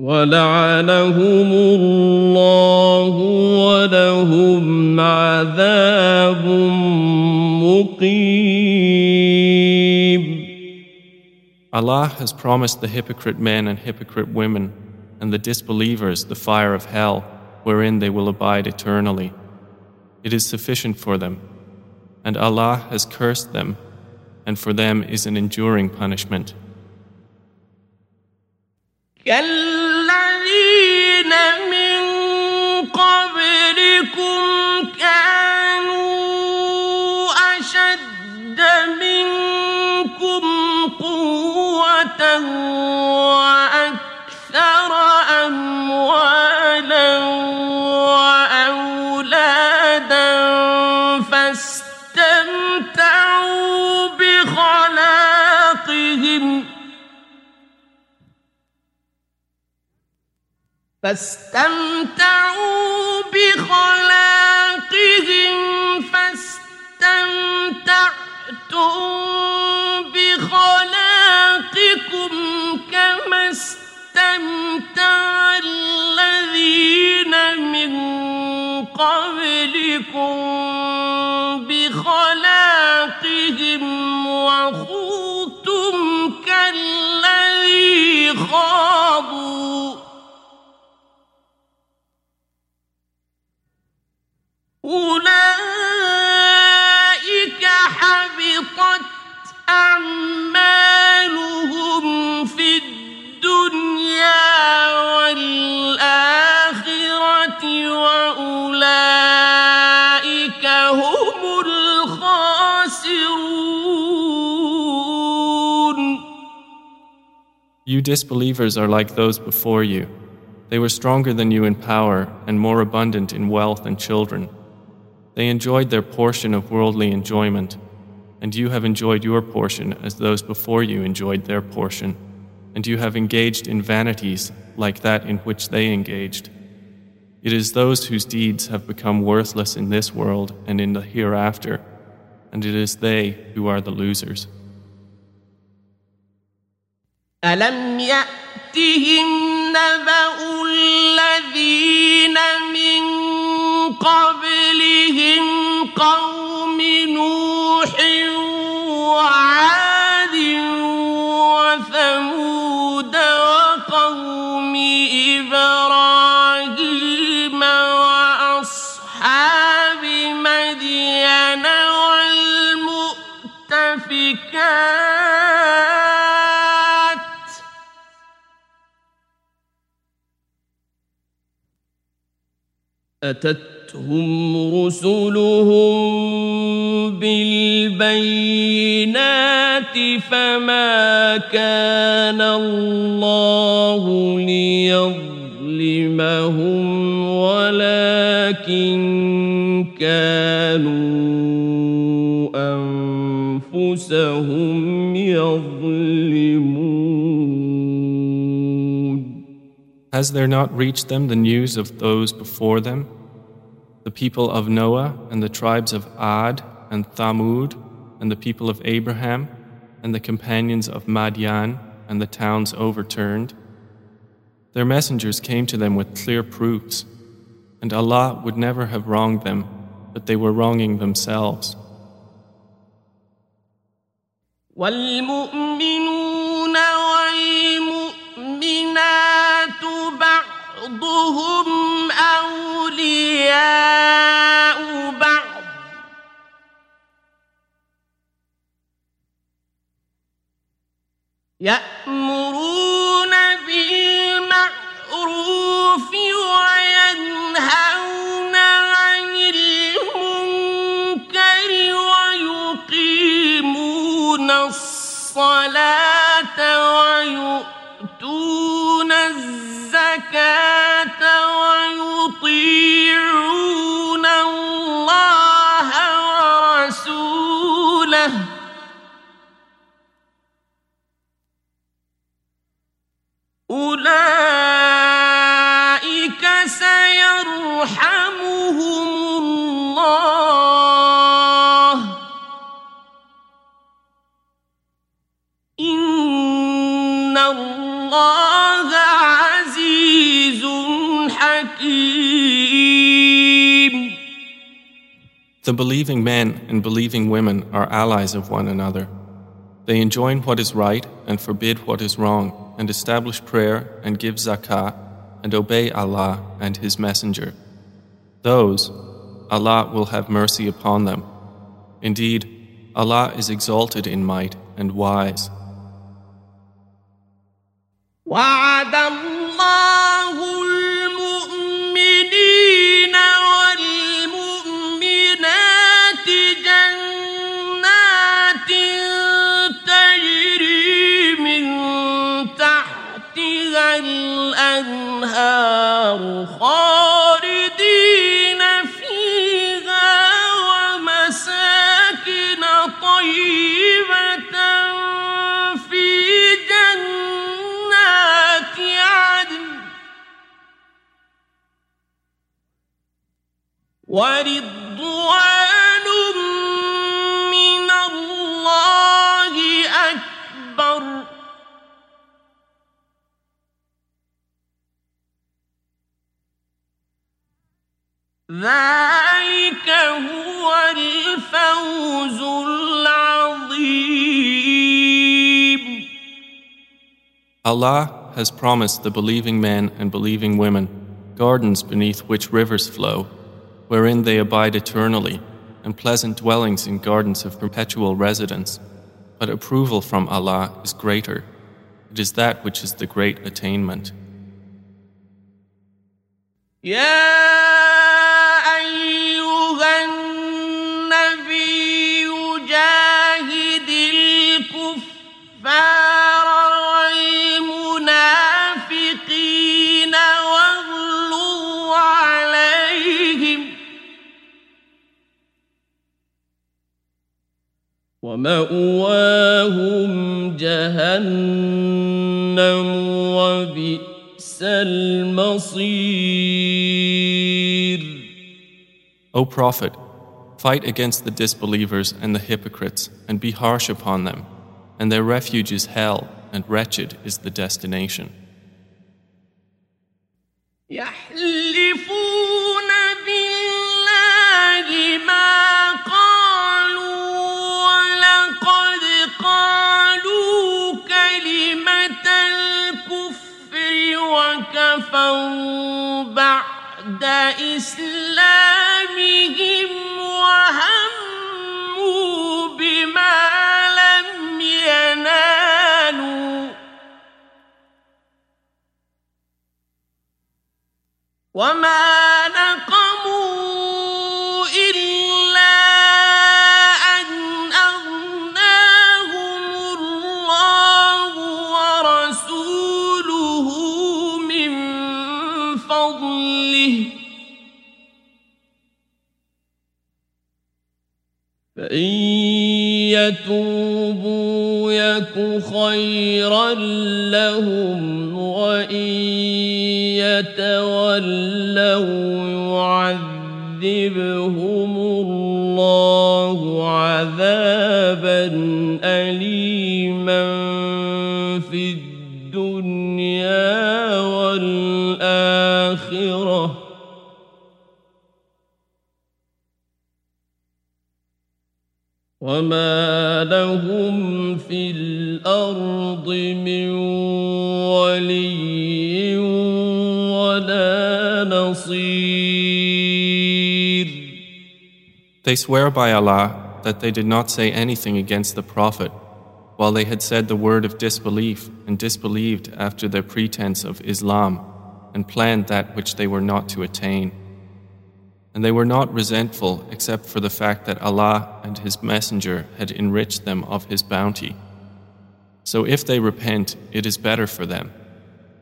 ولعنهم الله ولهم عذاب مقيم Allah has promised the hypocrite men and hypocrite women and the disbelievers the fire of hell wherein they will abide eternally. It is sufficient for them. And Allah has cursed them, and for them is an enduring punishment. فاستمتعوا بخلاقهم فاستمتعتم بخلاقكم كما استمتع الذين من قبلكم بخلاقهم وخوضتم كالذي خاضوا. أولئك حبطت أعمالهم في الدنيا والآخرة وأولئك هم الخاسرون You disbelievers are like those before you. They were stronger than you in power and more abundant in wealth and children. They enjoyed their portion of worldly enjoyment, and you have enjoyed your portion as those before you enjoyed their portion, and you have engaged in vanities like that in which they engaged. It is those whose deeds have become worthless in this world and in the hereafter, and it is they who are the losers. ألم يأتهم نبأ الذين من قبلهم قوم نوح وعاد وثمود وقوم إبراهيم وأصحاب مدين والمؤتفكات أتت أتتهم رسلهم بالبينات فما كان الله ليظلمهم ولكن كانوا أنفسهم يظلمون Has there not reached them the news of those before them? The people of Noah and the tribes of Ad and Thamud and the people of Abraham and the companions of Madian and the towns overturned? Their messengers came to them with clear proofs, and Allah would never have wronged them, but they were wronging themselves. والمؤمنون والمؤمنات بعضهم أولياء بعض. يأمرون بالمعروف وينهون عن المنكر ويقيمون الصلاة ويؤتون الزكاة أولئك سيرحمهم الله إن الله عزيز حكيم The believing men and believing women are allies of one another. They enjoin what is right and forbid what is wrong, and establish prayer and give zakah, and obey Allah and His Messenger. Those, Allah will have mercy upon them. Indeed, Allah is exalted in might and wise. وعد الله الأنهار خالدين فيها ومساكن طيبة في جنات عدن. ورضوان ذلك هو الفوز العظيم Allah has promised the believing men and believing women gardens beneath which rivers flow, wherein they abide eternally, and pleasant dwellings in gardens of perpetual residence. But approval from Allah is greater. It is that which is the great attainment. يا ومأواهم جهنم وبئس المصير O Prophet, fight against the disbelievers and the hypocrites, and be harsh upon them, and their refuge is hell, and wretched is the destination. وكفروا بعد إسلامهم وهموا بما لم ينالوا. وما نقموا يتوبوا يك خيرا لهم وإن يتولوا يعذبهم الله عذابا أليما في الدنيا وما لهم في الأرض من ولي ولا نصير They swear by Allah that they did not say anything against the Prophet while they had said the word of disbelief and disbelieved after their pretense of Islam and planned that which they were not to attain. And they were not resentful except for the fact that Allah and His Messenger had enriched them of His bounty. So if they repent, it is better for them.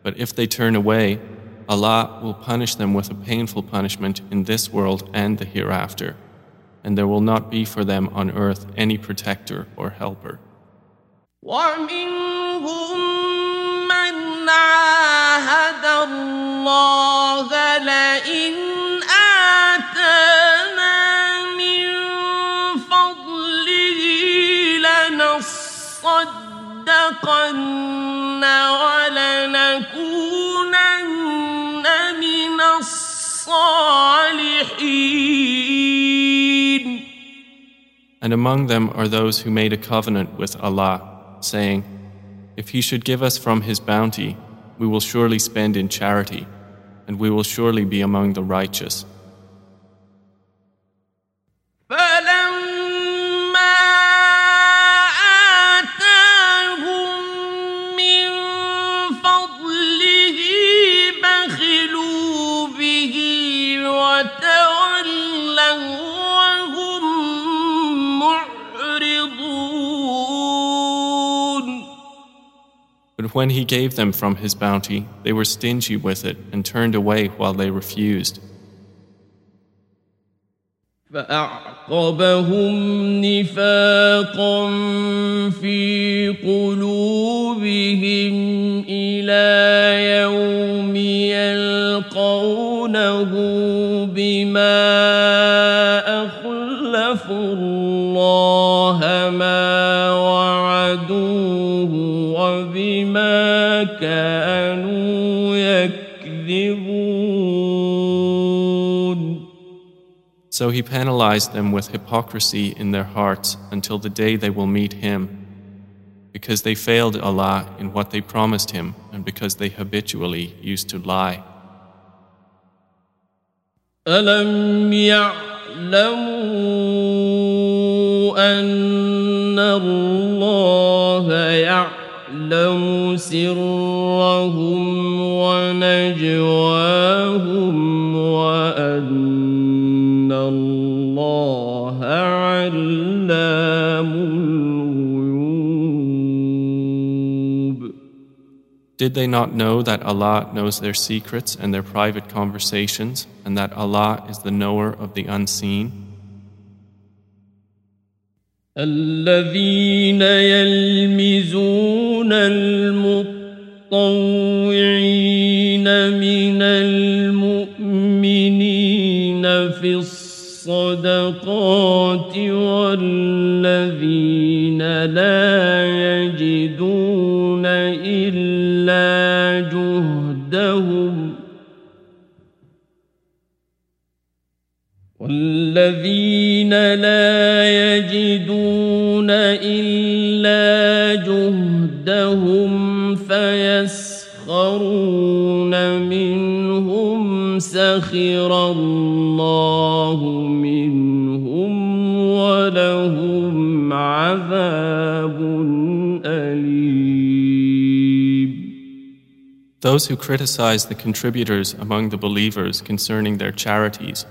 But if they turn away, Allah will punish them with a painful punishment in this world and the hereafter, and there will not be for them on earth any protector or helper. ومنهم من عاهد الله لنصدقن ولنكونن من الصالحين And among them are those who made a covenant with Allah, saying, If He should give us from His bounty, we will surely spend in charity, and we will surely be among the righteous. when He gave them from His bounty, they were stingy with it and turned away while they refused. فأعقبهم نفاقا في قلوبهم إلى يوم يلقونه بما أخلفوا وبما كانوا يكذبون So He penalized them with hypocrisy in their hearts until the day they will meet Him, because they failed Allah in what they promised Him and because they habitually used to lie. ألم يعلموا أن الله يعلم سرهم ونجواهم وأن الله علام الغيوب Did they not know that Allah knows their secrets and their private conversations, and that Allah is the knower of the unseen? الذين يلمزون المطوعين من المؤمنين في الصدقات والذين لا يجدون إلا جهدهم والذين لا جهدهم فيسخرون منهم سخر الله منهم ولهم عذاب أليم Those who criticize the contributors among the believers concerning their charities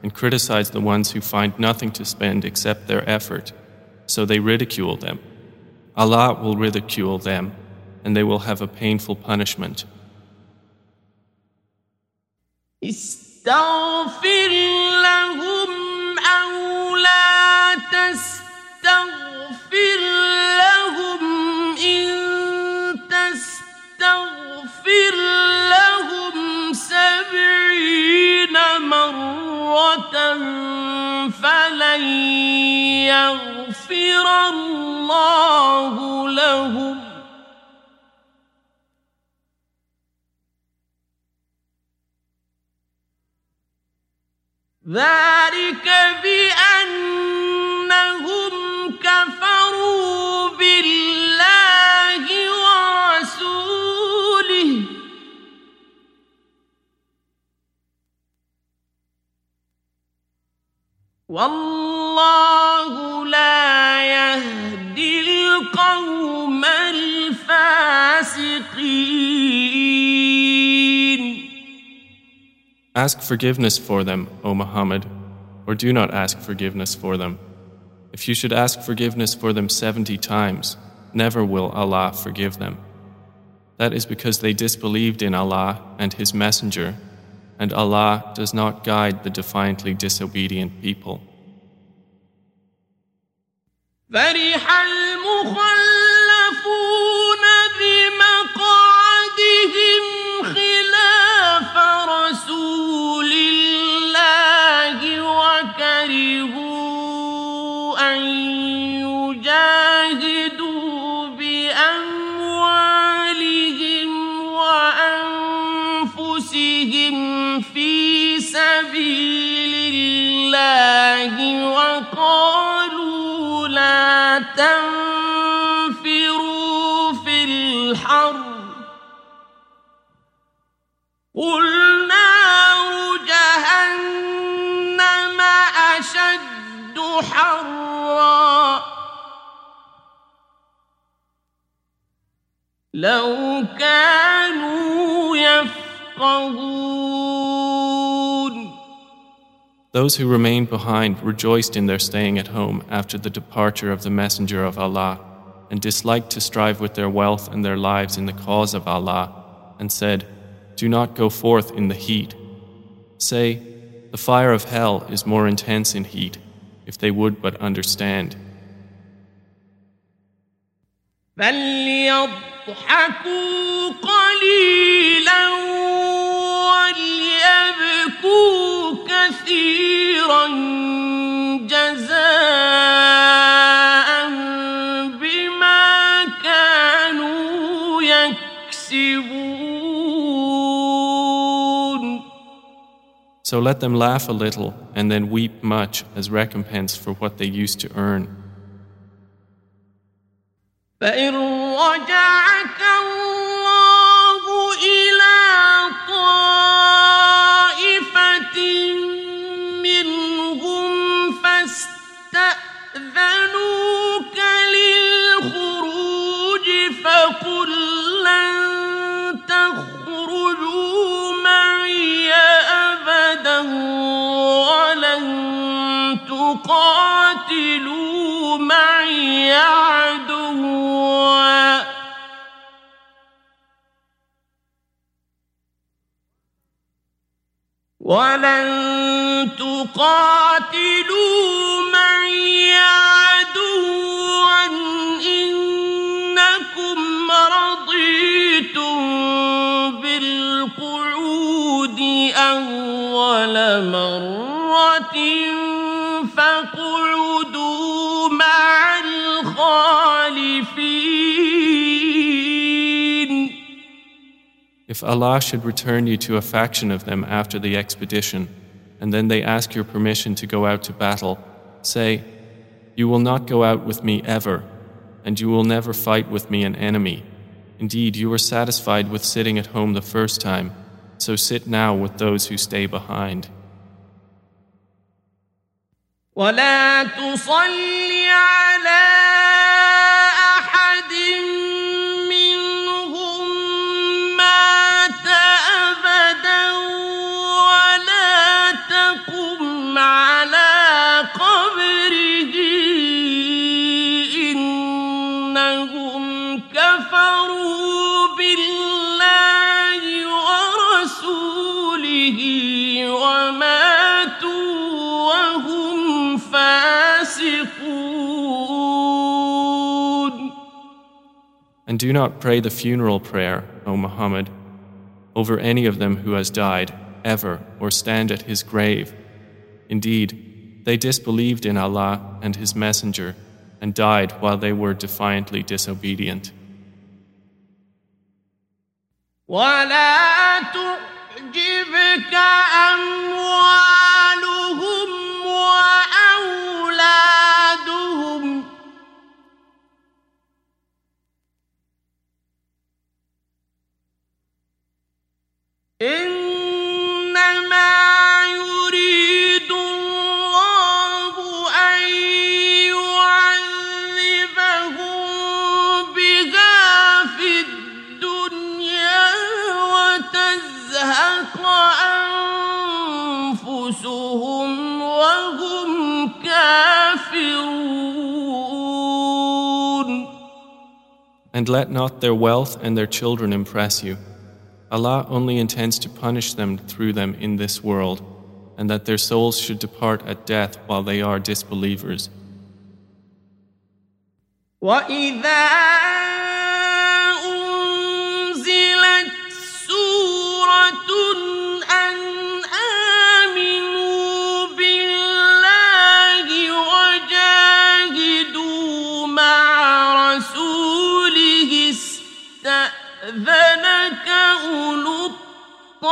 and criticize the ones who find nothing to spend except their effort, so they ridicule them. Allah will ridicule them, and they will have a painful punishment. استغفر لهم أو لا تستغفر لهم إن تستغفر لهم سبعين مرة فلن يغفر الله لهم. ذلك بأنهم والله لا يهدي القوم الفاسقين Ask forgiveness for them, O Muhammad, or do not ask forgiveness for them. If you should ask forgiveness for them 70 times, never will Allah forgive them. That is because they disbelieved in Allah and His Messenger, and Allah does not guide the defiantly disobedient people. وقالوا لا تنفروا في الحر. قل نار جهنم أشد حرا. لو كانوا يفقهون. Those who remained behind rejoiced in their staying at home after the departure of the Messenger of Allah, and disliked to strive with their wealth and their lives in the cause of Allah, and said, Do not go forth in the heat. Say, The fire of hell is more intense in heat, if they would but understand. فليضحكوا قليلا وليبكوا كثيرا جزاء بما كانوا يكسبون So let them laugh a little and then weep much as recompense for what they used to earn. فإن رجعك ولن تقاتلوا معي عدوا إنكم رضيتم بالقعود أول مرة If Allah should return you to a faction of them after the expedition, and then they ask your permission to go out to battle, say, You will not go out with me ever, and you will never fight with me an enemy. Indeed, you were satisfied with sitting at home the first time, so sit now with those who stay behind. ولا تصل على And do not pray the funeral prayer, O Muhammad, over any of them who has died, ever, or stand at his grave. Indeed, they disbelieved in Allah and His Messenger, and died while they were defiantly disobedient. ولا تعجبك أموالهم And let not their wealth and their children impress you. Allah only intends to punish them through them in this world, and that their souls should depart at death while they are disbelievers. وإذا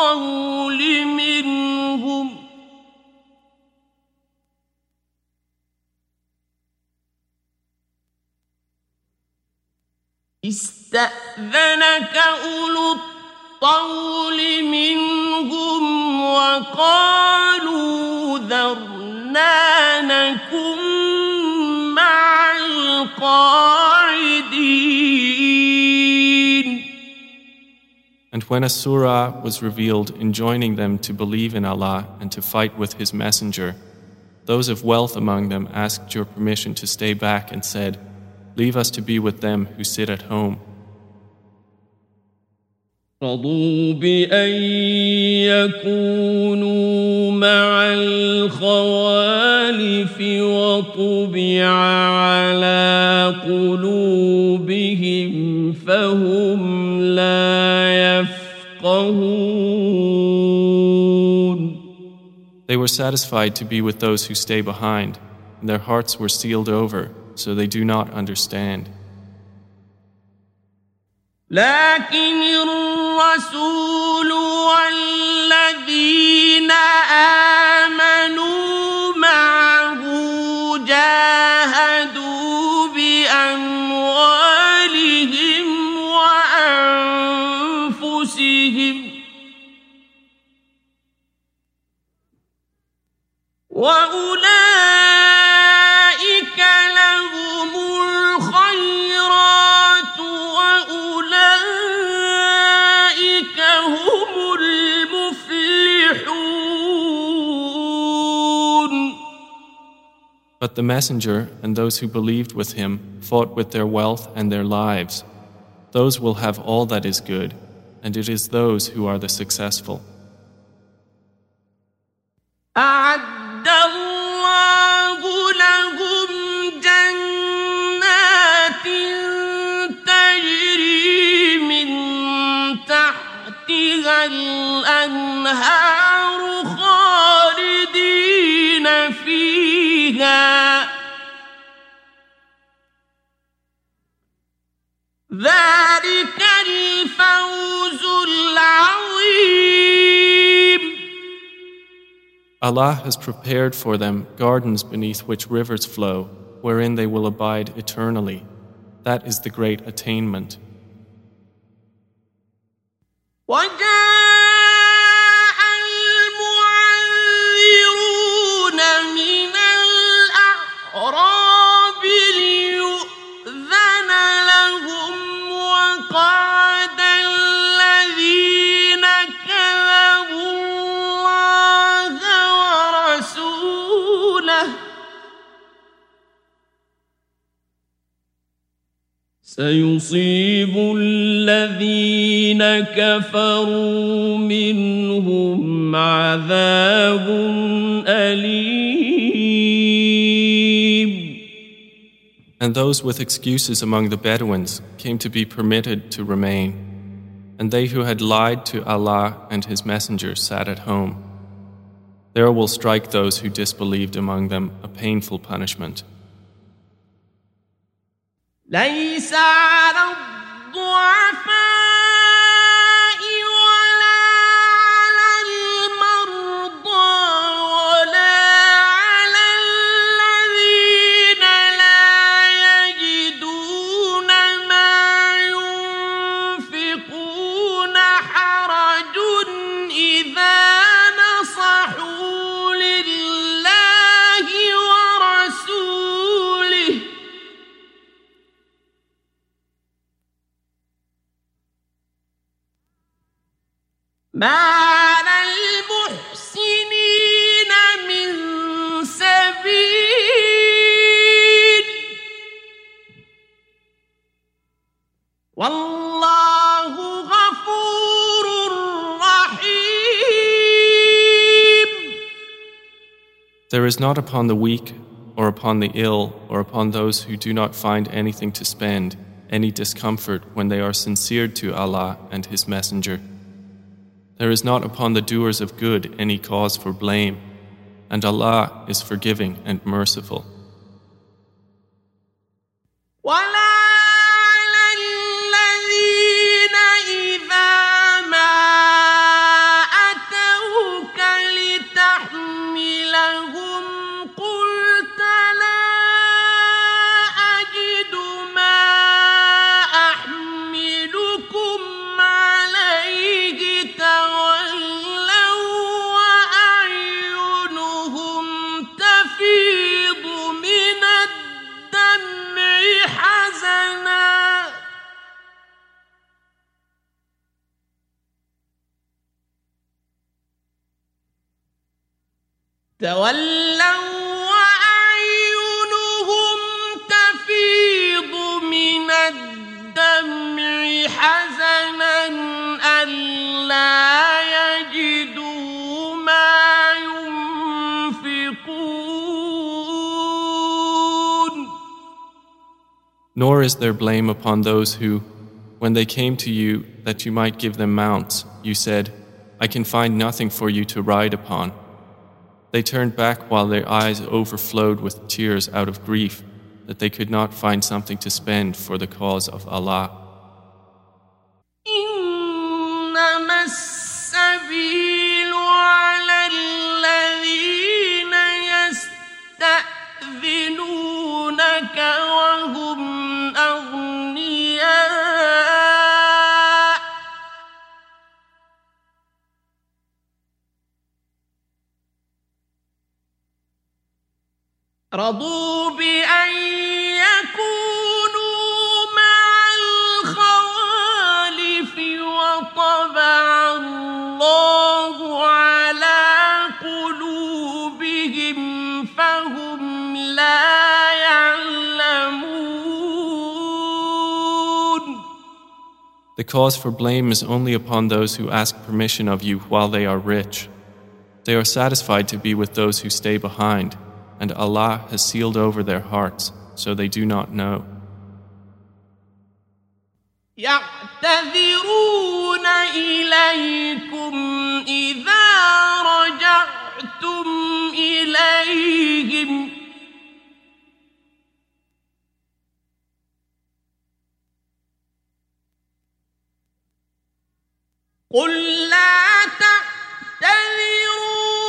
الطول منهم. استأذنك أولو الطول منهم وقالوا ذرنا نكن And when a surah was revealed enjoining them to believe in Allah and to fight with His Messenger, those of wealth among them asked your permission to stay back and said, Leave us to be with them who sit at home. رضوا بأن يكونوا مع الخوالف وطبع على قلوبهم فهم لا يفقهون They were satisfied to be with those who stay behind, and their hearts were sealed over, so they do not understand. لكن الرسول والذين آمنوا وأولئك لهم الخيرات وأولئك هم المفلحون But the Messenger and those who believed with him fought with their wealth and their lives. Those will have all that is good, and it is those who are the successful. الأنهار خالدين فيها ذلك الفوز العظيم Allah has prepared for them gardens beneath which rivers flow, wherein they will abide eternally. That is the great attainment. وجاء سيصيب الذين كفروا منهم عذاب أليم And those with excuses among the Bedouins came to be permitted to remain. And they who had lied to Allah and His Messenger sat at home. There will strike those who disbelieved among them a painful punishment. ليس على الضعفاء There is not upon the weak, or upon the ill, or upon those who do not find anything to spend, any discomfort when they are sincere to Allah and His Messenger. There is not upon the doers of good any cause for blame, and Allah is forgiving and merciful. تولوا وأعينهم تفيض من الدمع حزنا ألا يجدوا ما ينفقون Nor is there blame upon those who, when they came to you that you might give them mounts, you said, I can find nothing for you to ride upon. They turned back while their eyes overflowed with tears out of grief that they could not find something to spend for the cause of Allah. رضوا بأن يكونوا مع الخوالف وطبع الله على قلوبهم فهم لا يعلمون The cause for blame is only upon those who ask permission of you while they are rich. They are satisfied to be with those who stay behind and Allah has sealed over their hearts, so they do not know. يعتذرون إليكم إذا رجعتم إليهم قل لا تعتذروا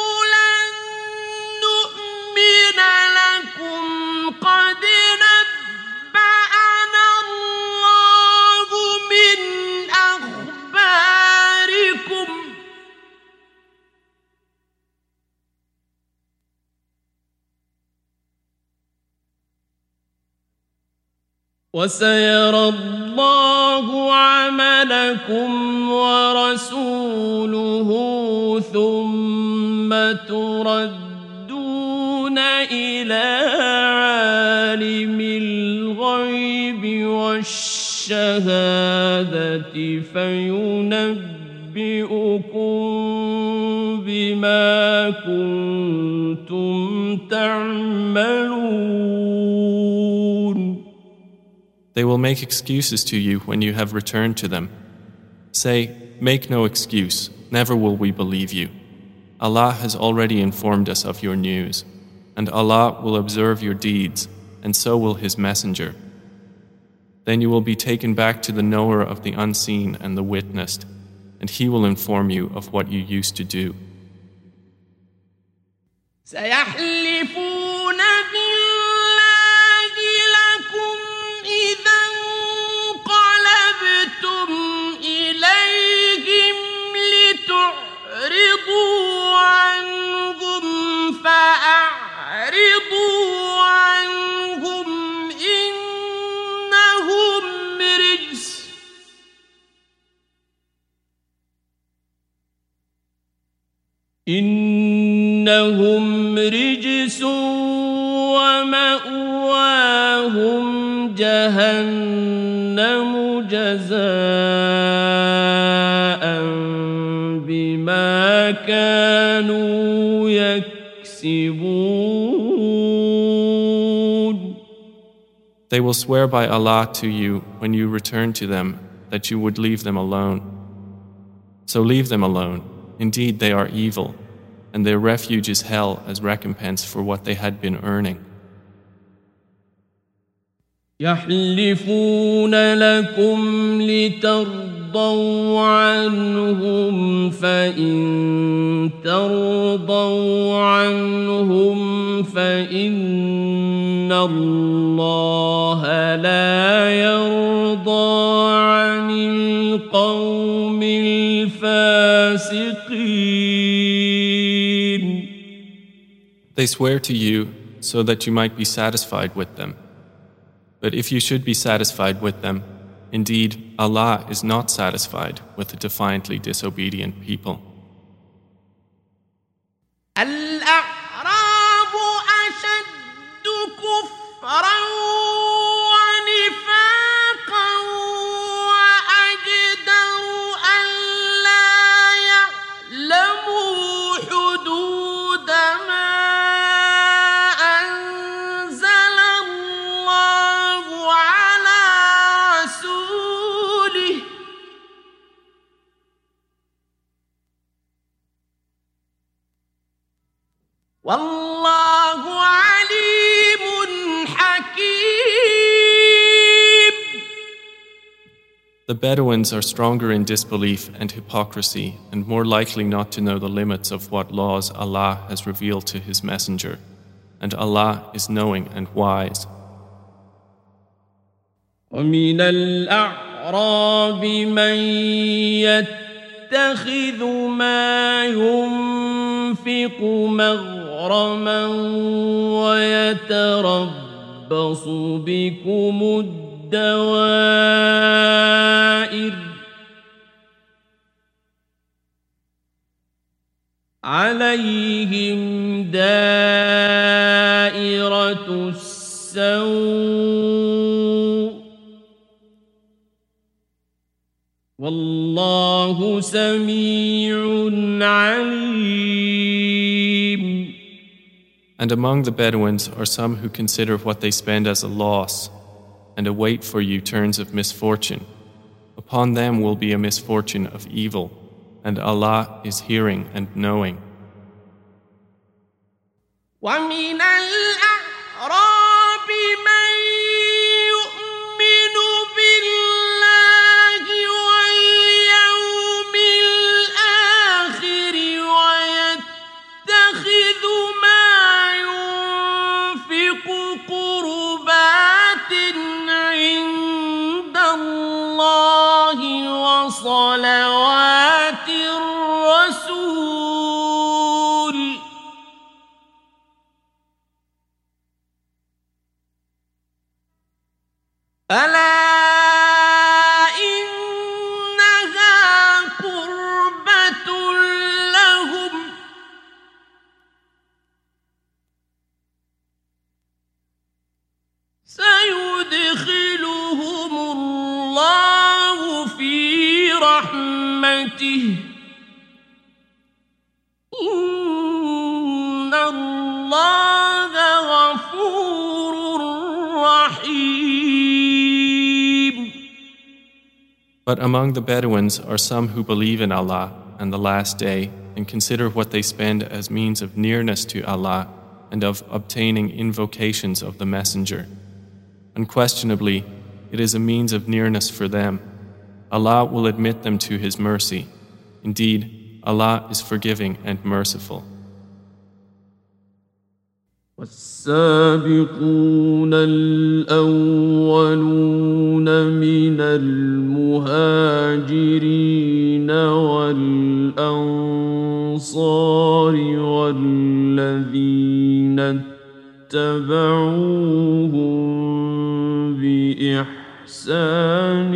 وسيرى الله عملكم ورسوله ثم تردون إلى عالم الغيب والشهادة فينبئكم بما كنتم تعملون They will make excuses to you when you have returned to them. Say, Make no excuse, never will we believe you. Allah has already informed us of your news, and Allah will observe your deeds, and so will His Messenger. Then you will be taken back to the knower of the unseen and the witnessed, and he will inform you of what you used to do. كانوا يكسبون They will swear by Allah to you when you return to them that you would leave them alone. So leave them alone. Indeed, they are evil, and their refuge is hell as recompense for what they had been earning. يحلفون لكم لترضوا عنهم فإن ترضوا عنهم فإن الله لا يرضى عن القوم الفاسقين They swear to you so that you might be satisfied with them. But if you should be satisfied with them, Indeed, Allah is not satisfied with the defiantly disobedient people. The Bedouins are stronger in disbelief and hypocrisy and more likely not to know the limits of what laws Allah has revealed to His Messenger. And Allah is knowing and wise. ومن الأعراب من يتخذ ما ينفق مغرما ويتربص بكم الدوائر عليهم دائرة السوء والله سميع عليم And among the Bedouins are some who consider what they spend as a loss and await for you turns of misfortune. Upon them will be a misfortune of evil, and Allah is hearing and knowing. ألا إنها قربة لهم؟ سيدخلهم الله في رحمته. But among the Bedouins are some who believe in Allah and the Last Day and consider what they spend as means of nearness to Allah and of obtaining invocations of the Messenger. Unquestionably, it is a means of nearness for them. Allah will admit them to His mercy. Indeed, Allah is forgiving and merciful. والسابقون الأولون من المهاجرين والأنصار والذين اتبعوهم بإحسان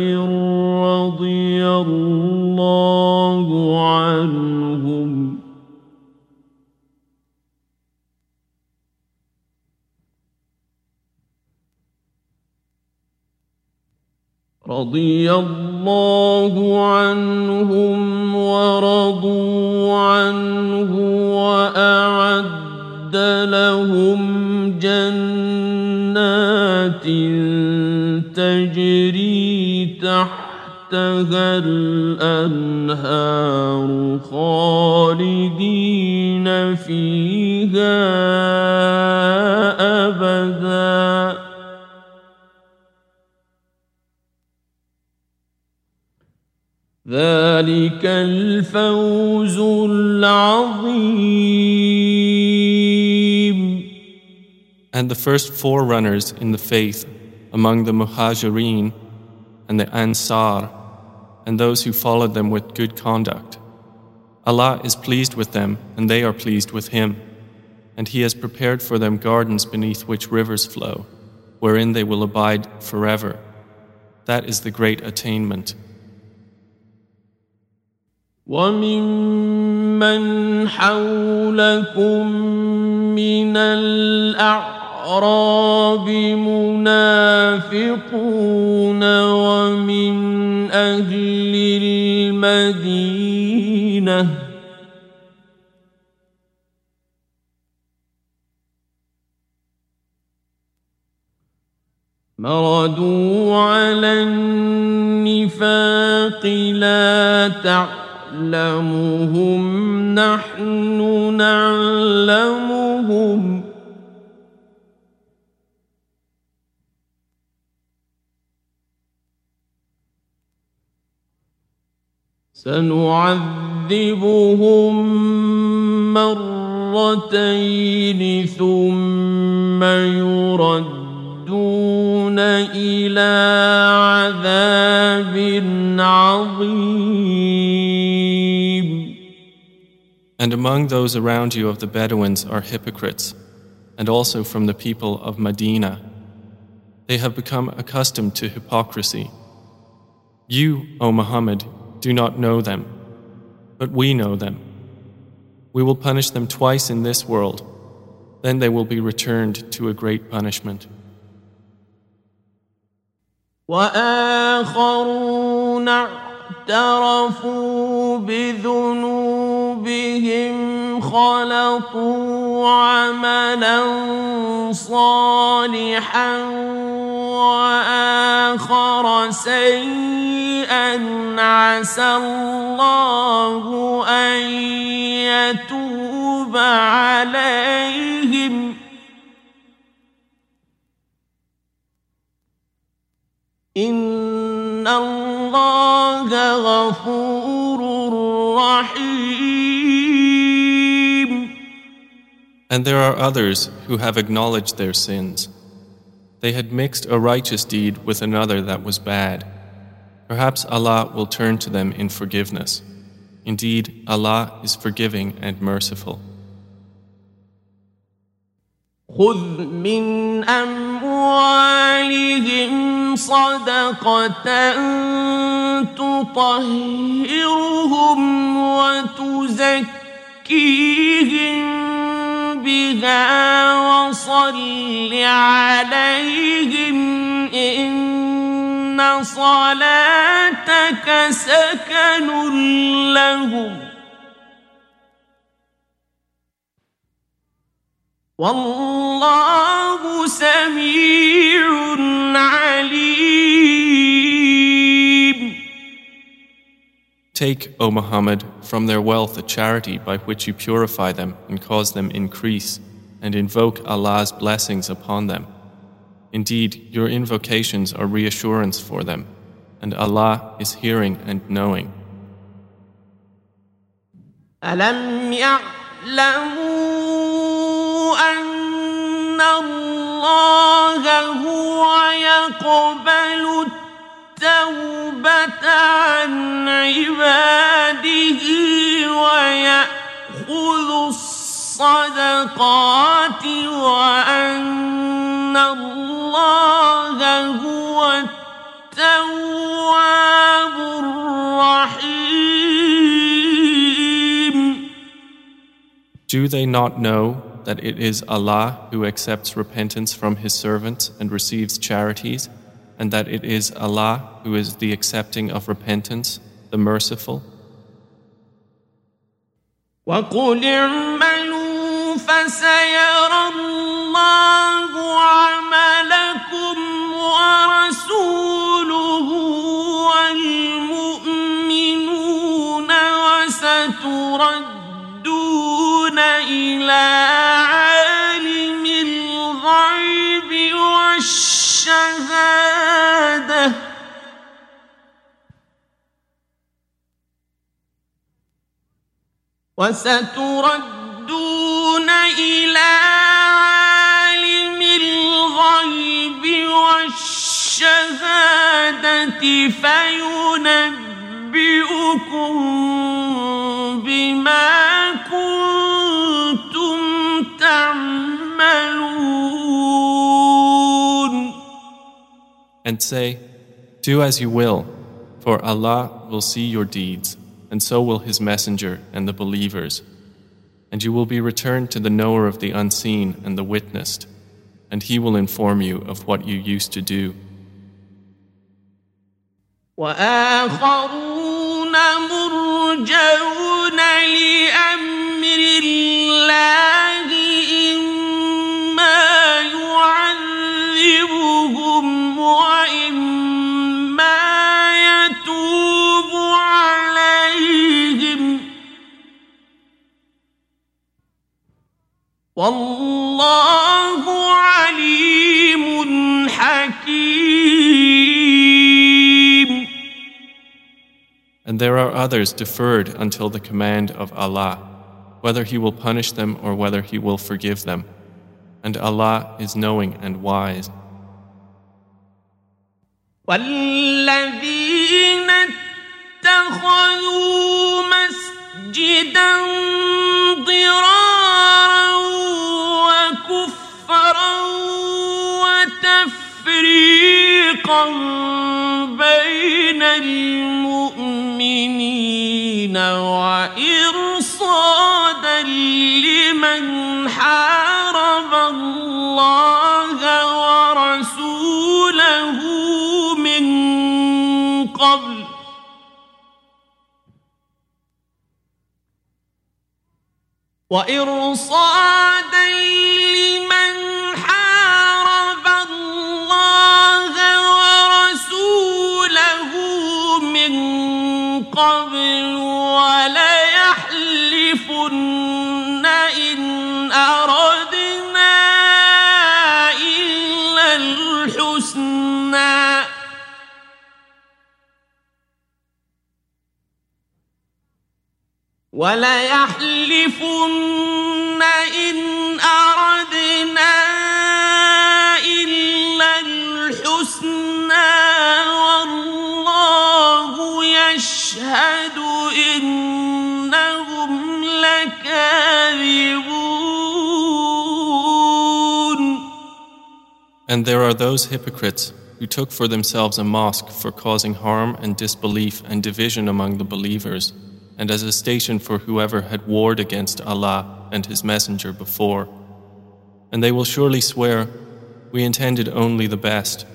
رضي الله عنهم ورضوا عنه وأعد لهم جنات تجري تحتها الأنهار خالدين فيها أبداً ذلك الفوز العظيم And the first forerunners in the faith among the Muhajirin and the Ansar and those who followed them with good conduct. Allah is pleased with them and they are pleased with Him. And He has prepared for them gardens beneath which rivers flow, wherein they will abide forever. That is the great attainment. وممن حولكم من الأعراب منافقون ومن أهل المدينة مردوا على النفاق لا تعلم نعلمهم نحن نعلمهم. سنعذبهم مرتين ثم يردون الى عذاب عظيم And among those around you of the Bedouins are hypocrites, and also from the people of Medina. They have become accustomed to hypocrisy. You, O Muhammad, do not know them, but we know them. We will punish them twice in this world, then they will be returned to a great punishment. وآخرون اعترفوا بذنوبهم خلطوا عملا صالحا وآخر سيئا عسى الله أن يتوب عليهم ان الله غفور رحيم And there are others who have acknowledged their sins. They had mixed a righteous deed with another that was bad. Perhaps Allah will turn to them in forgiveness. Indeed, Allah is forgiving and merciful. خذ من أموالهم صدقة تطهرهم وتزكيهم بها وصل عليهم إن صلاتك سكن لهم والله سميع عليم Take, O Muhammad, from their wealth a charity by which you purify them and cause them increase, and invoke Allah's blessings upon them. Indeed, your invocations are reassurance for them, and Allah is hearing and knowing. ألم يعلموا أن الله هو يقبل التوبة عن عباده ويأخذ الصدقات وأن الله هو التواب الرحيم Do they not know that it is Allah who accepts repentance from His servants and receives charities, and that it is Allah who is the accepting of repentance, the merciful? وقل اعملوا فسيرى الله إلى عالم الغيب والشهادة. وستردون إلى عالم الغيب والشهادة فينبئكم بما كنتم تعملون And say, Do as you will, for Allah will see your deeds, and so will His Messenger and the believers. And you will be returned to the knower of the unseen and the witnessed, and He will inform you of what you used to do. وآخرون مرجون لأمر الله إما يعذبهم وإما يتوب عليهم. والله عليم And there are others deferred until the command of Allah, whether He will punish them or whether He will forgive them. And Allah is knowing and wise. والذين اتخذوا مسجدا ضرارا وكفرا وتفريقا بين المؤمنين وإرصادا لمن حارب الله ورسوله من قبل وإرصادا وليحلفن إن أردنا إلا الحسنى والله يشهد إنهم لكاذبون And there are those hypocrites who took for themselves a mosque for causing harm and disbelief and division among the believers, and as a station for whoever had warred against Allah and His Messenger before. And they will surely swear, We intended only the best,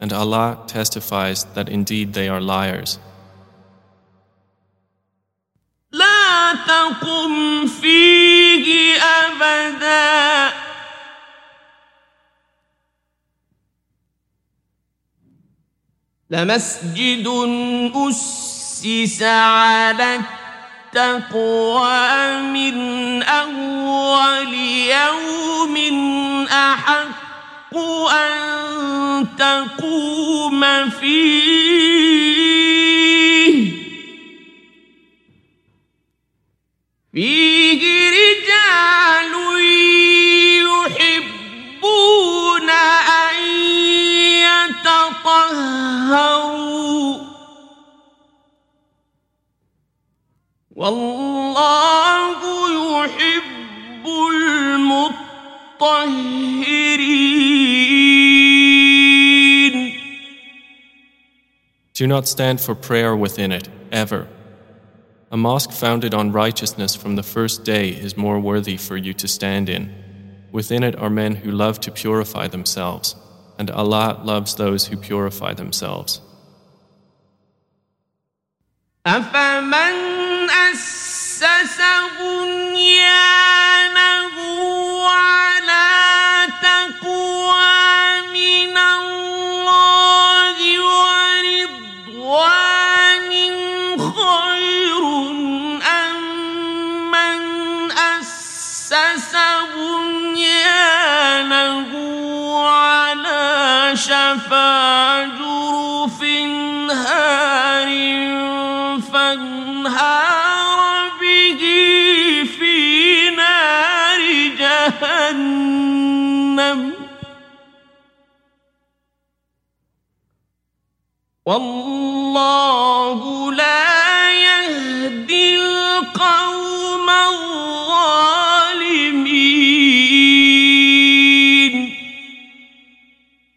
and Allah testifies that indeed they are liars. لا تقم فيه أبدا لمسجد أسس على التقوى من أول يوم أحق أن تقوم فيه فيه رجال يحبون أن يتطهروا والله يحب المطهرين Do not stand for prayer within it, ever. A mosque founded on righteousness from the first day is more worthy for you to stand in. Within it are men who love to purify themselves, and Allah loves those who purify themselves. أفمن أسس بنيان والله لا يهدي القوم الظالمين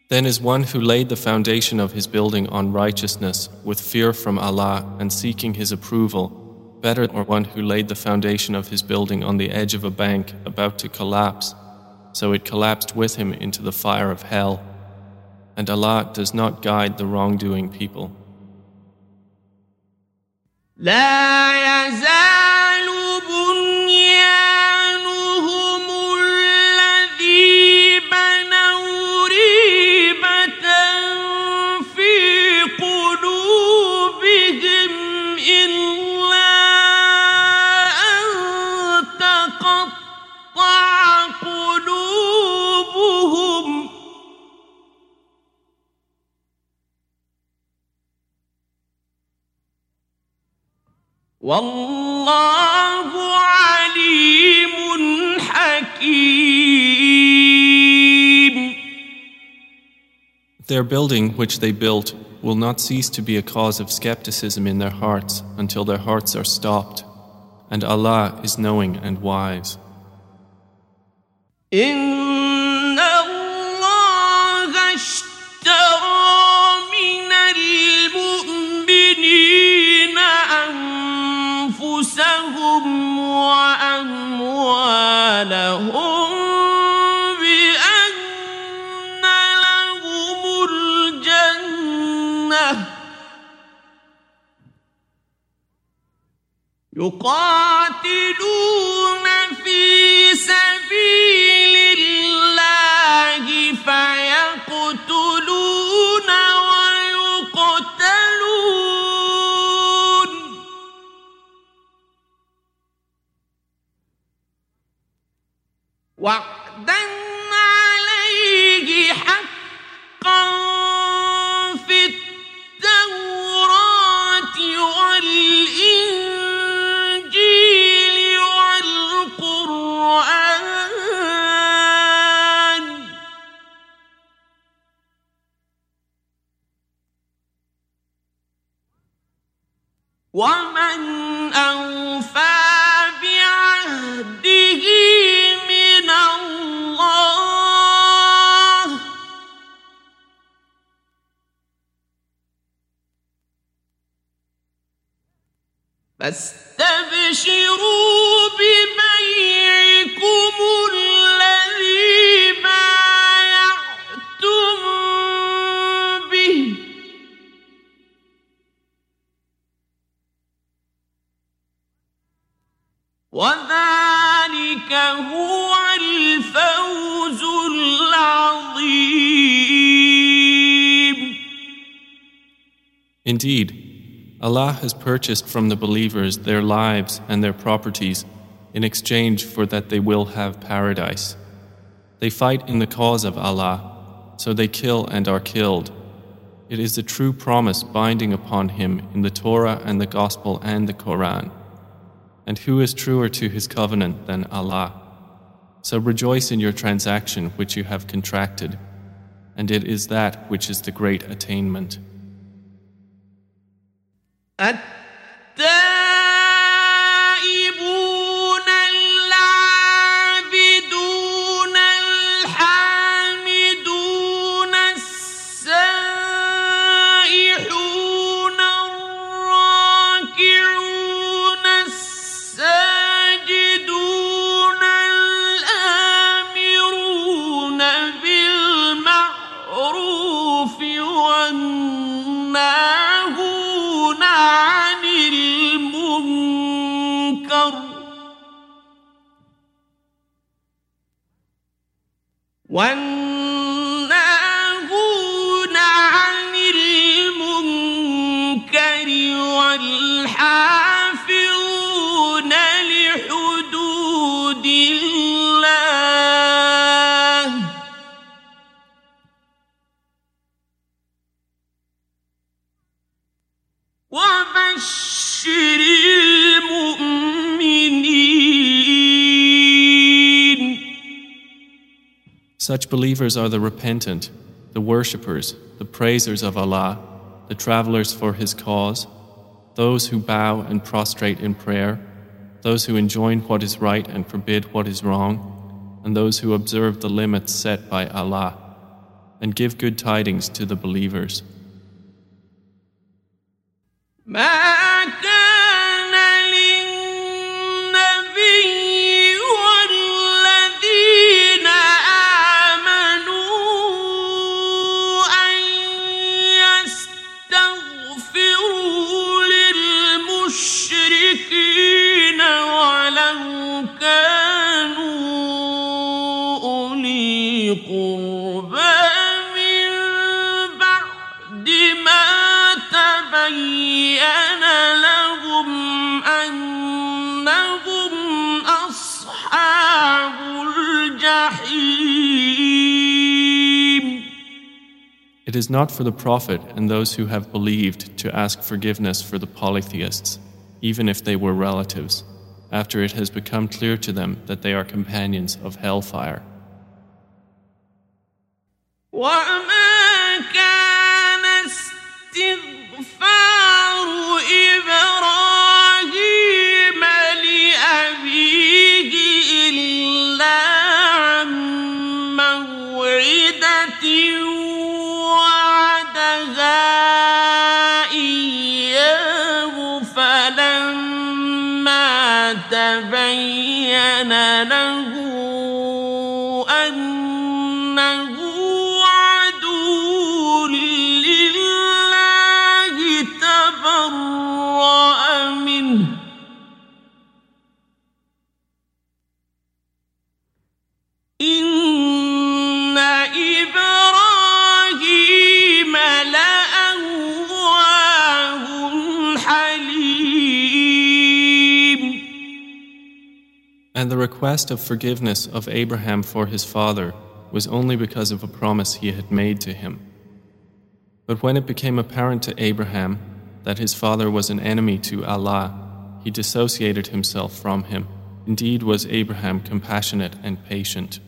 Then is one who laid the foundation of his building on righteousness with fear from Allah and seeking his approval better than one who laid the foundation of his building on the edge of a bank about to collapse, so it collapsed with him into the fire of hell. And Allah does not guide the wrongdoing people. والله عليم حكيم Their building, which they built, will not cease to be a cause of skepticism in their hearts until their hearts are stopped. And Allah is knowing and wise. إن يقاتلون في سبيل الله فيقتلون ويقتلون. وعدا فاستبشروا ببيعكم الذي بايعتم به. وذلك هو الفوز العظيم. Indeed, Allah has purchased from the believers their lives and their properties in exchange for that they will have paradise. They fight in the cause of Allah, so they kill and are killed. It is the true promise binding upon him in the Torah and the Gospel and the Koran. And who is truer to his covenant than Allah? So rejoice in your transaction which you have contracted, and it is that which is the great attainment and One Such believers are the repentant, the worshippers, the praisers of Allah, the travelers for His cause, those who bow and prostrate in prayer, those who enjoin what is right and forbid what is wrong, and those who observe the limits set by Allah, and give good tidings to the believers. It is not for the Prophet and those who have believed to ask forgiveness for the polytheists, even if they were relatives, after it has become clear to them that they are companions of hellfire. ترى And the request of forgiveness of Abraham for his father was only because of a promise he had made to him. But when it became apparent to Abraham that his father was an enemy to Allah, he dissociated himself from him. Indeed, was Abraham compassionate and patient.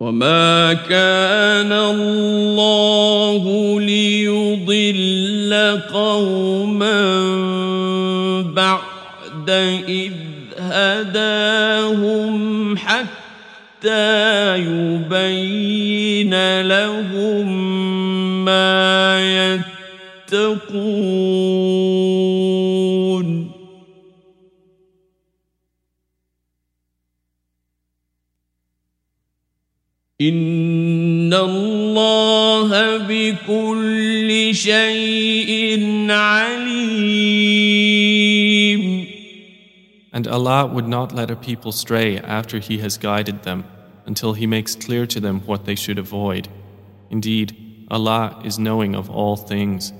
وما كان الله ليضل قوما بعد بعد إذ هداهم حتى يبين لهم ما يتقون. إن الله بكل شيء عليم. And Allah would not let a people stray after He has guided them until He makes clear to them what they should avoid. Indeed, Allah is knowing of all things.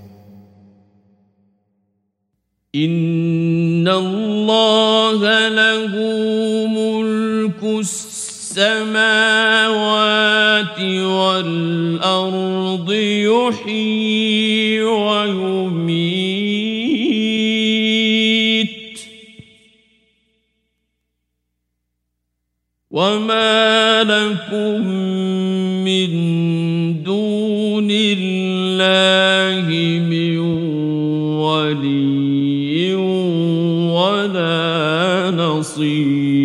إن الله له ملك السماوات السماوات والأرض يحيي ويميت وما لكم من دون الله من ولي ولا نصير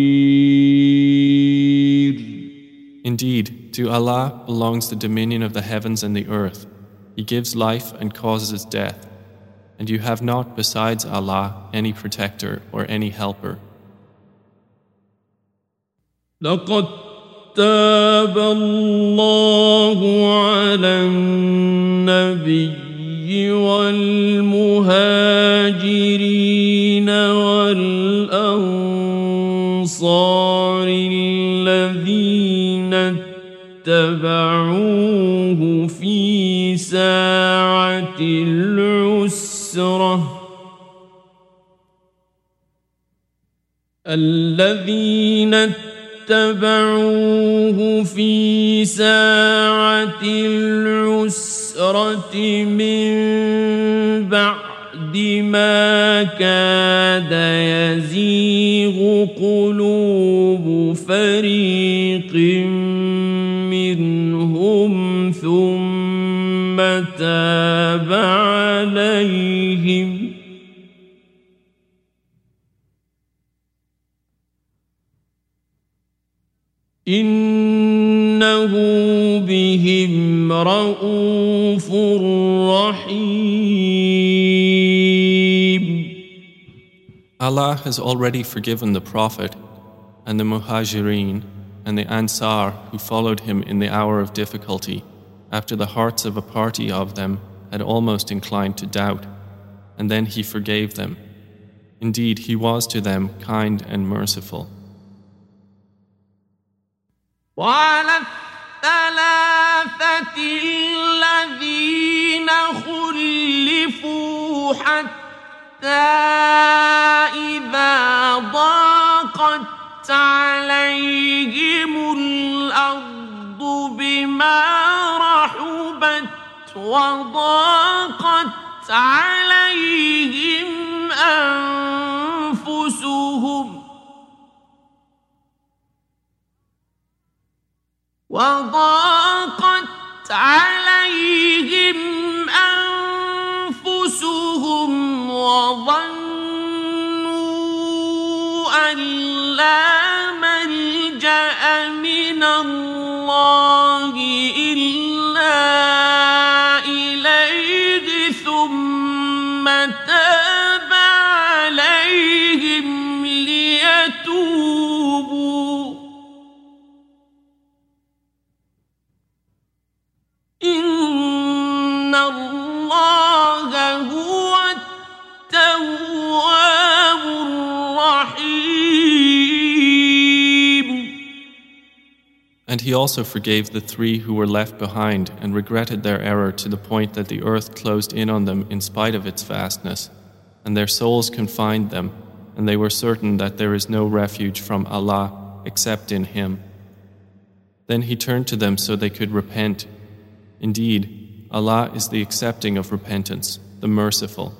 Indeed, to Allah belongs the dominion of the heavens and the earth. He gives life and causes death. And you have not besides Allah any protector or any helper. لقد تاب الله على النبي والمهاجرين والأنصار الذين اتبعوه في ساعة العسرة. الذين اتبعوه في ساعة العسرة من بعد ما كاد يزيغ قلوب فريق منهم ثم تاب عليهم. إنه بهم رؤوف رحيم Allah has already forgiven the Prophet and the Muhajireen and the Ansar who followed him in the hour of difficulty after the hearts of a party of them had almost inclined to doubt, and then he forgave them. Indeed, he was to them kind and merciful. وعلى الثلاثة الذين خلفوا حتى إذا ضاقت عليهم الأرض بما رحبت وضاقت عليهم أنفسهم وضاقت عليهم أنفسهم وظنوا أن لا ملجأ من الله إن الله هو التواب الرحيم And he also forgave the three who were left behind and regretted their error to the point that the earth closed in on them in spite of its vastness, and their souls confined them, and they were certain that there is no refuge from Allah except in Him. Then he turned to them so they could repent. Indeed, Allah is the accepting of repentance, the merciful.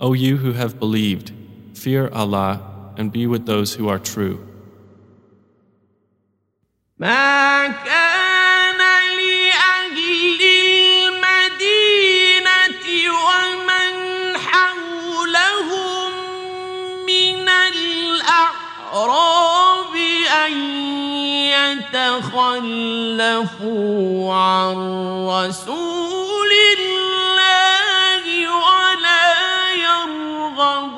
O you who have believed, fear Allah and be with those who are true. ما كان لأهل المدينة ومن حولهم من الأعراب أن يتخلفوا عن رسول الله ولا يرغبوا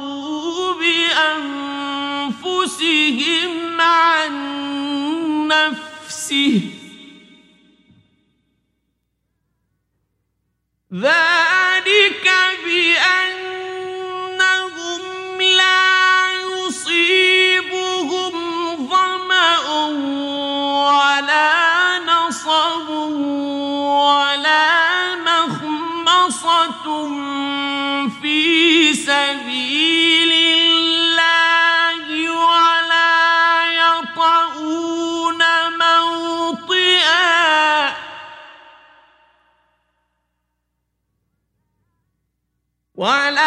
بأنفسهم عن نفسه. ذلك بأنهم وعلى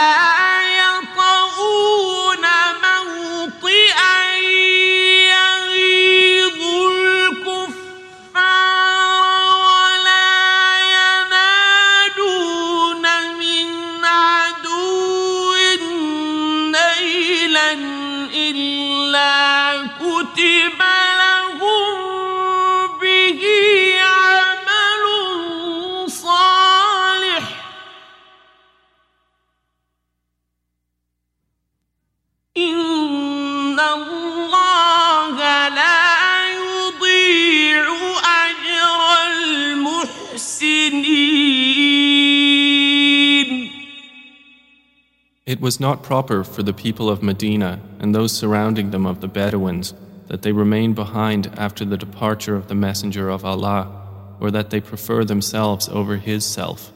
It was not proper for the people of Medina and those surrounding them of the Bedouins that they remain behind after the departure of the Messenger of Allah, or that they prefer themselves over His self.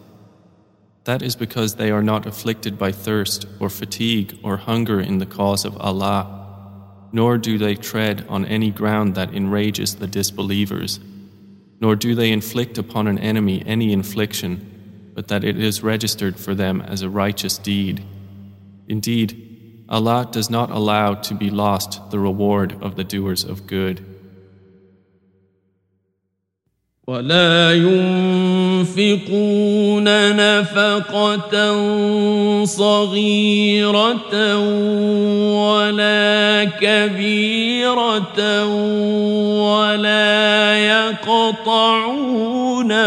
That is because they are not afflicted by thirst or fatigue or hunger in the cause of Allah, nor do they tread on any ground that enrages the disbelievers, nor do they inflict upon an enemy any infliction, but that it is registered for them as a righteous deed. Indeed, Allah does not allow to be lost the reward of the doers of good. ولا ينفقون نفقة صغيرة ولا كبيرة ولا يقطعون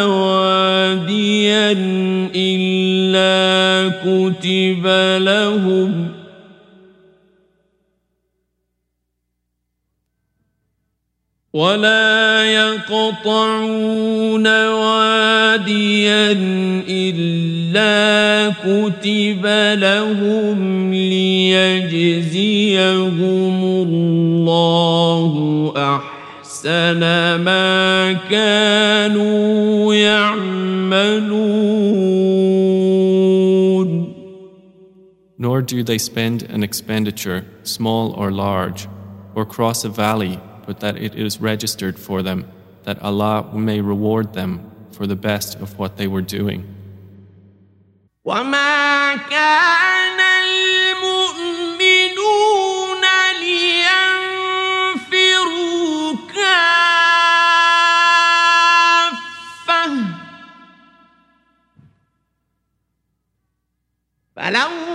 واديا إلا كتب لهم ۖ ولا يقطعون واديا إلا كتب لهم ليجزيهم الله أحسن ما كانوا يعملون Nor do they spend an expenditure, small or large, or cross a valley but that it is registered for them, that Allah may reward them for the best of what they were doing. وما كان المؤمنون لينفروا كافة فلولا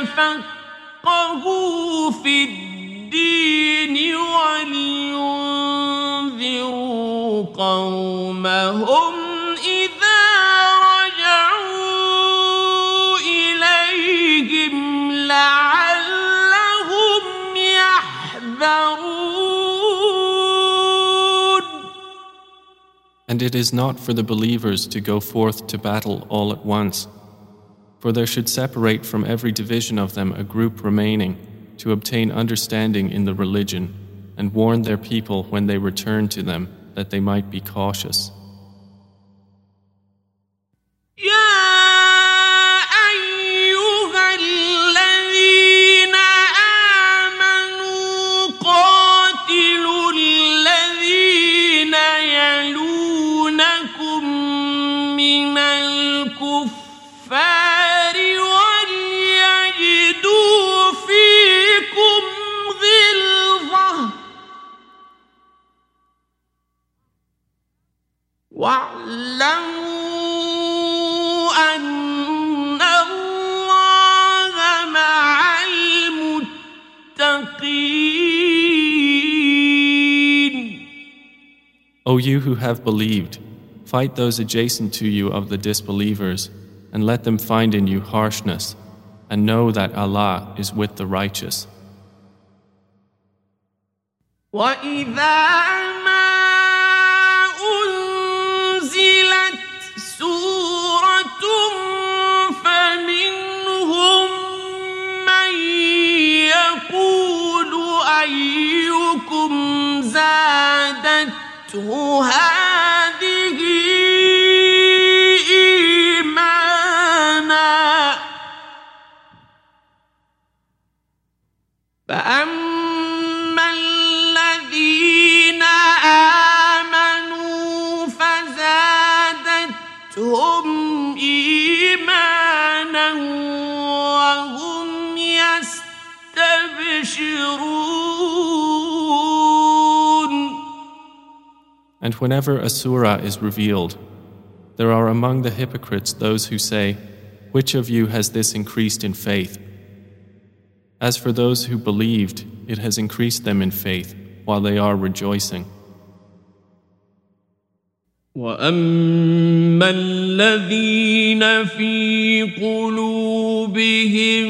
ليتفقهوا في الدين ولينذروا قومهم إذا رجعوا إليهم لعلهم يحذرون And it is not for the believers to go forth to battle all at once for there should separate from every division of them a group remaining to obtain understanding in the religion and warn their people when they return to them that they might be cautious. O you who have believed, fight those adjacent to you of the disbelievers, and let them find in you harshness, and know that Allah is with the righteous. وإذا هذه And whenever a surah is revealed, there are among the hypocrites those who say, Which of you has this increased in faith? As for those who believed, it has increased them in faith while they are rejoicing. واما الذين في قلوبهم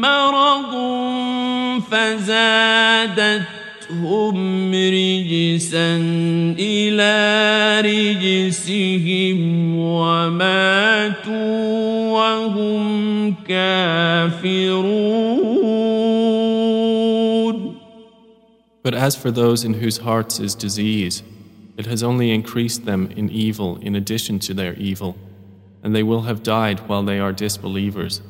مرض فزادتهم رجسا إلى رجسهم وماتوا وهم كافرون But as for those in whose hearts is disease, it has only increased them in evil in addition to their evil, and they will have died while they are disbelievers.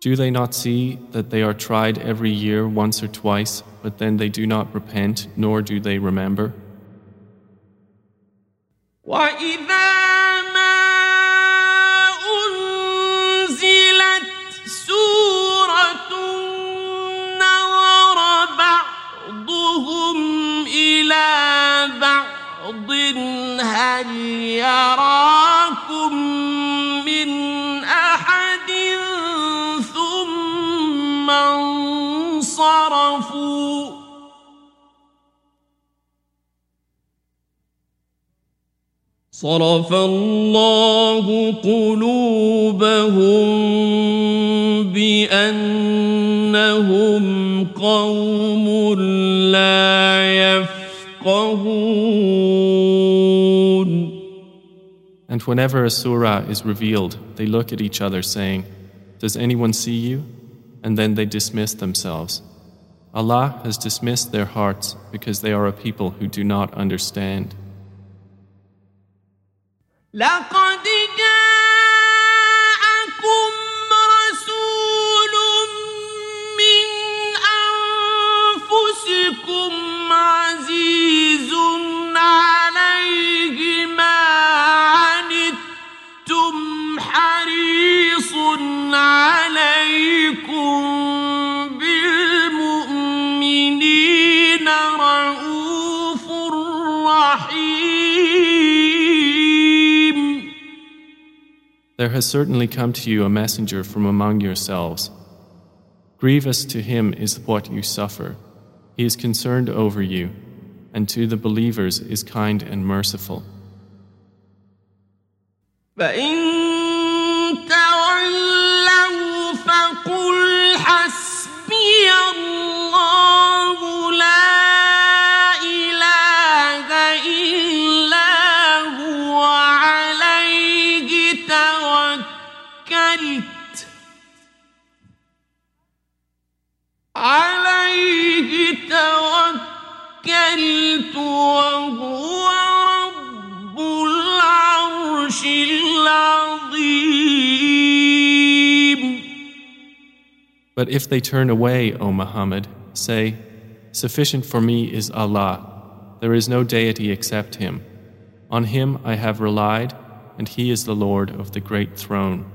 Do they not see that they are tried every year once or twice, but then they do not repent, nor do they remember? هل يراكم صرف الله قلوبهم بأنهم قوم لا يفقهون And whenever a surah is revealed, they look at each other saying, Does anyone see you? And then they dismiss themselves. Allah has dismissed their hearts because they are a people who do not understand. لقد There has certainly come to you a messenger from among yourselves. Grievous to him is what you suffer. He is concerned over you, and to the believers is kind and merciful. وهو رب العرش العظيم But if they turn away, O Muhammad, say, Sufficient for me is Allah. There is no deity except Him. On Him I have relied, and He is the Lord of the great throne.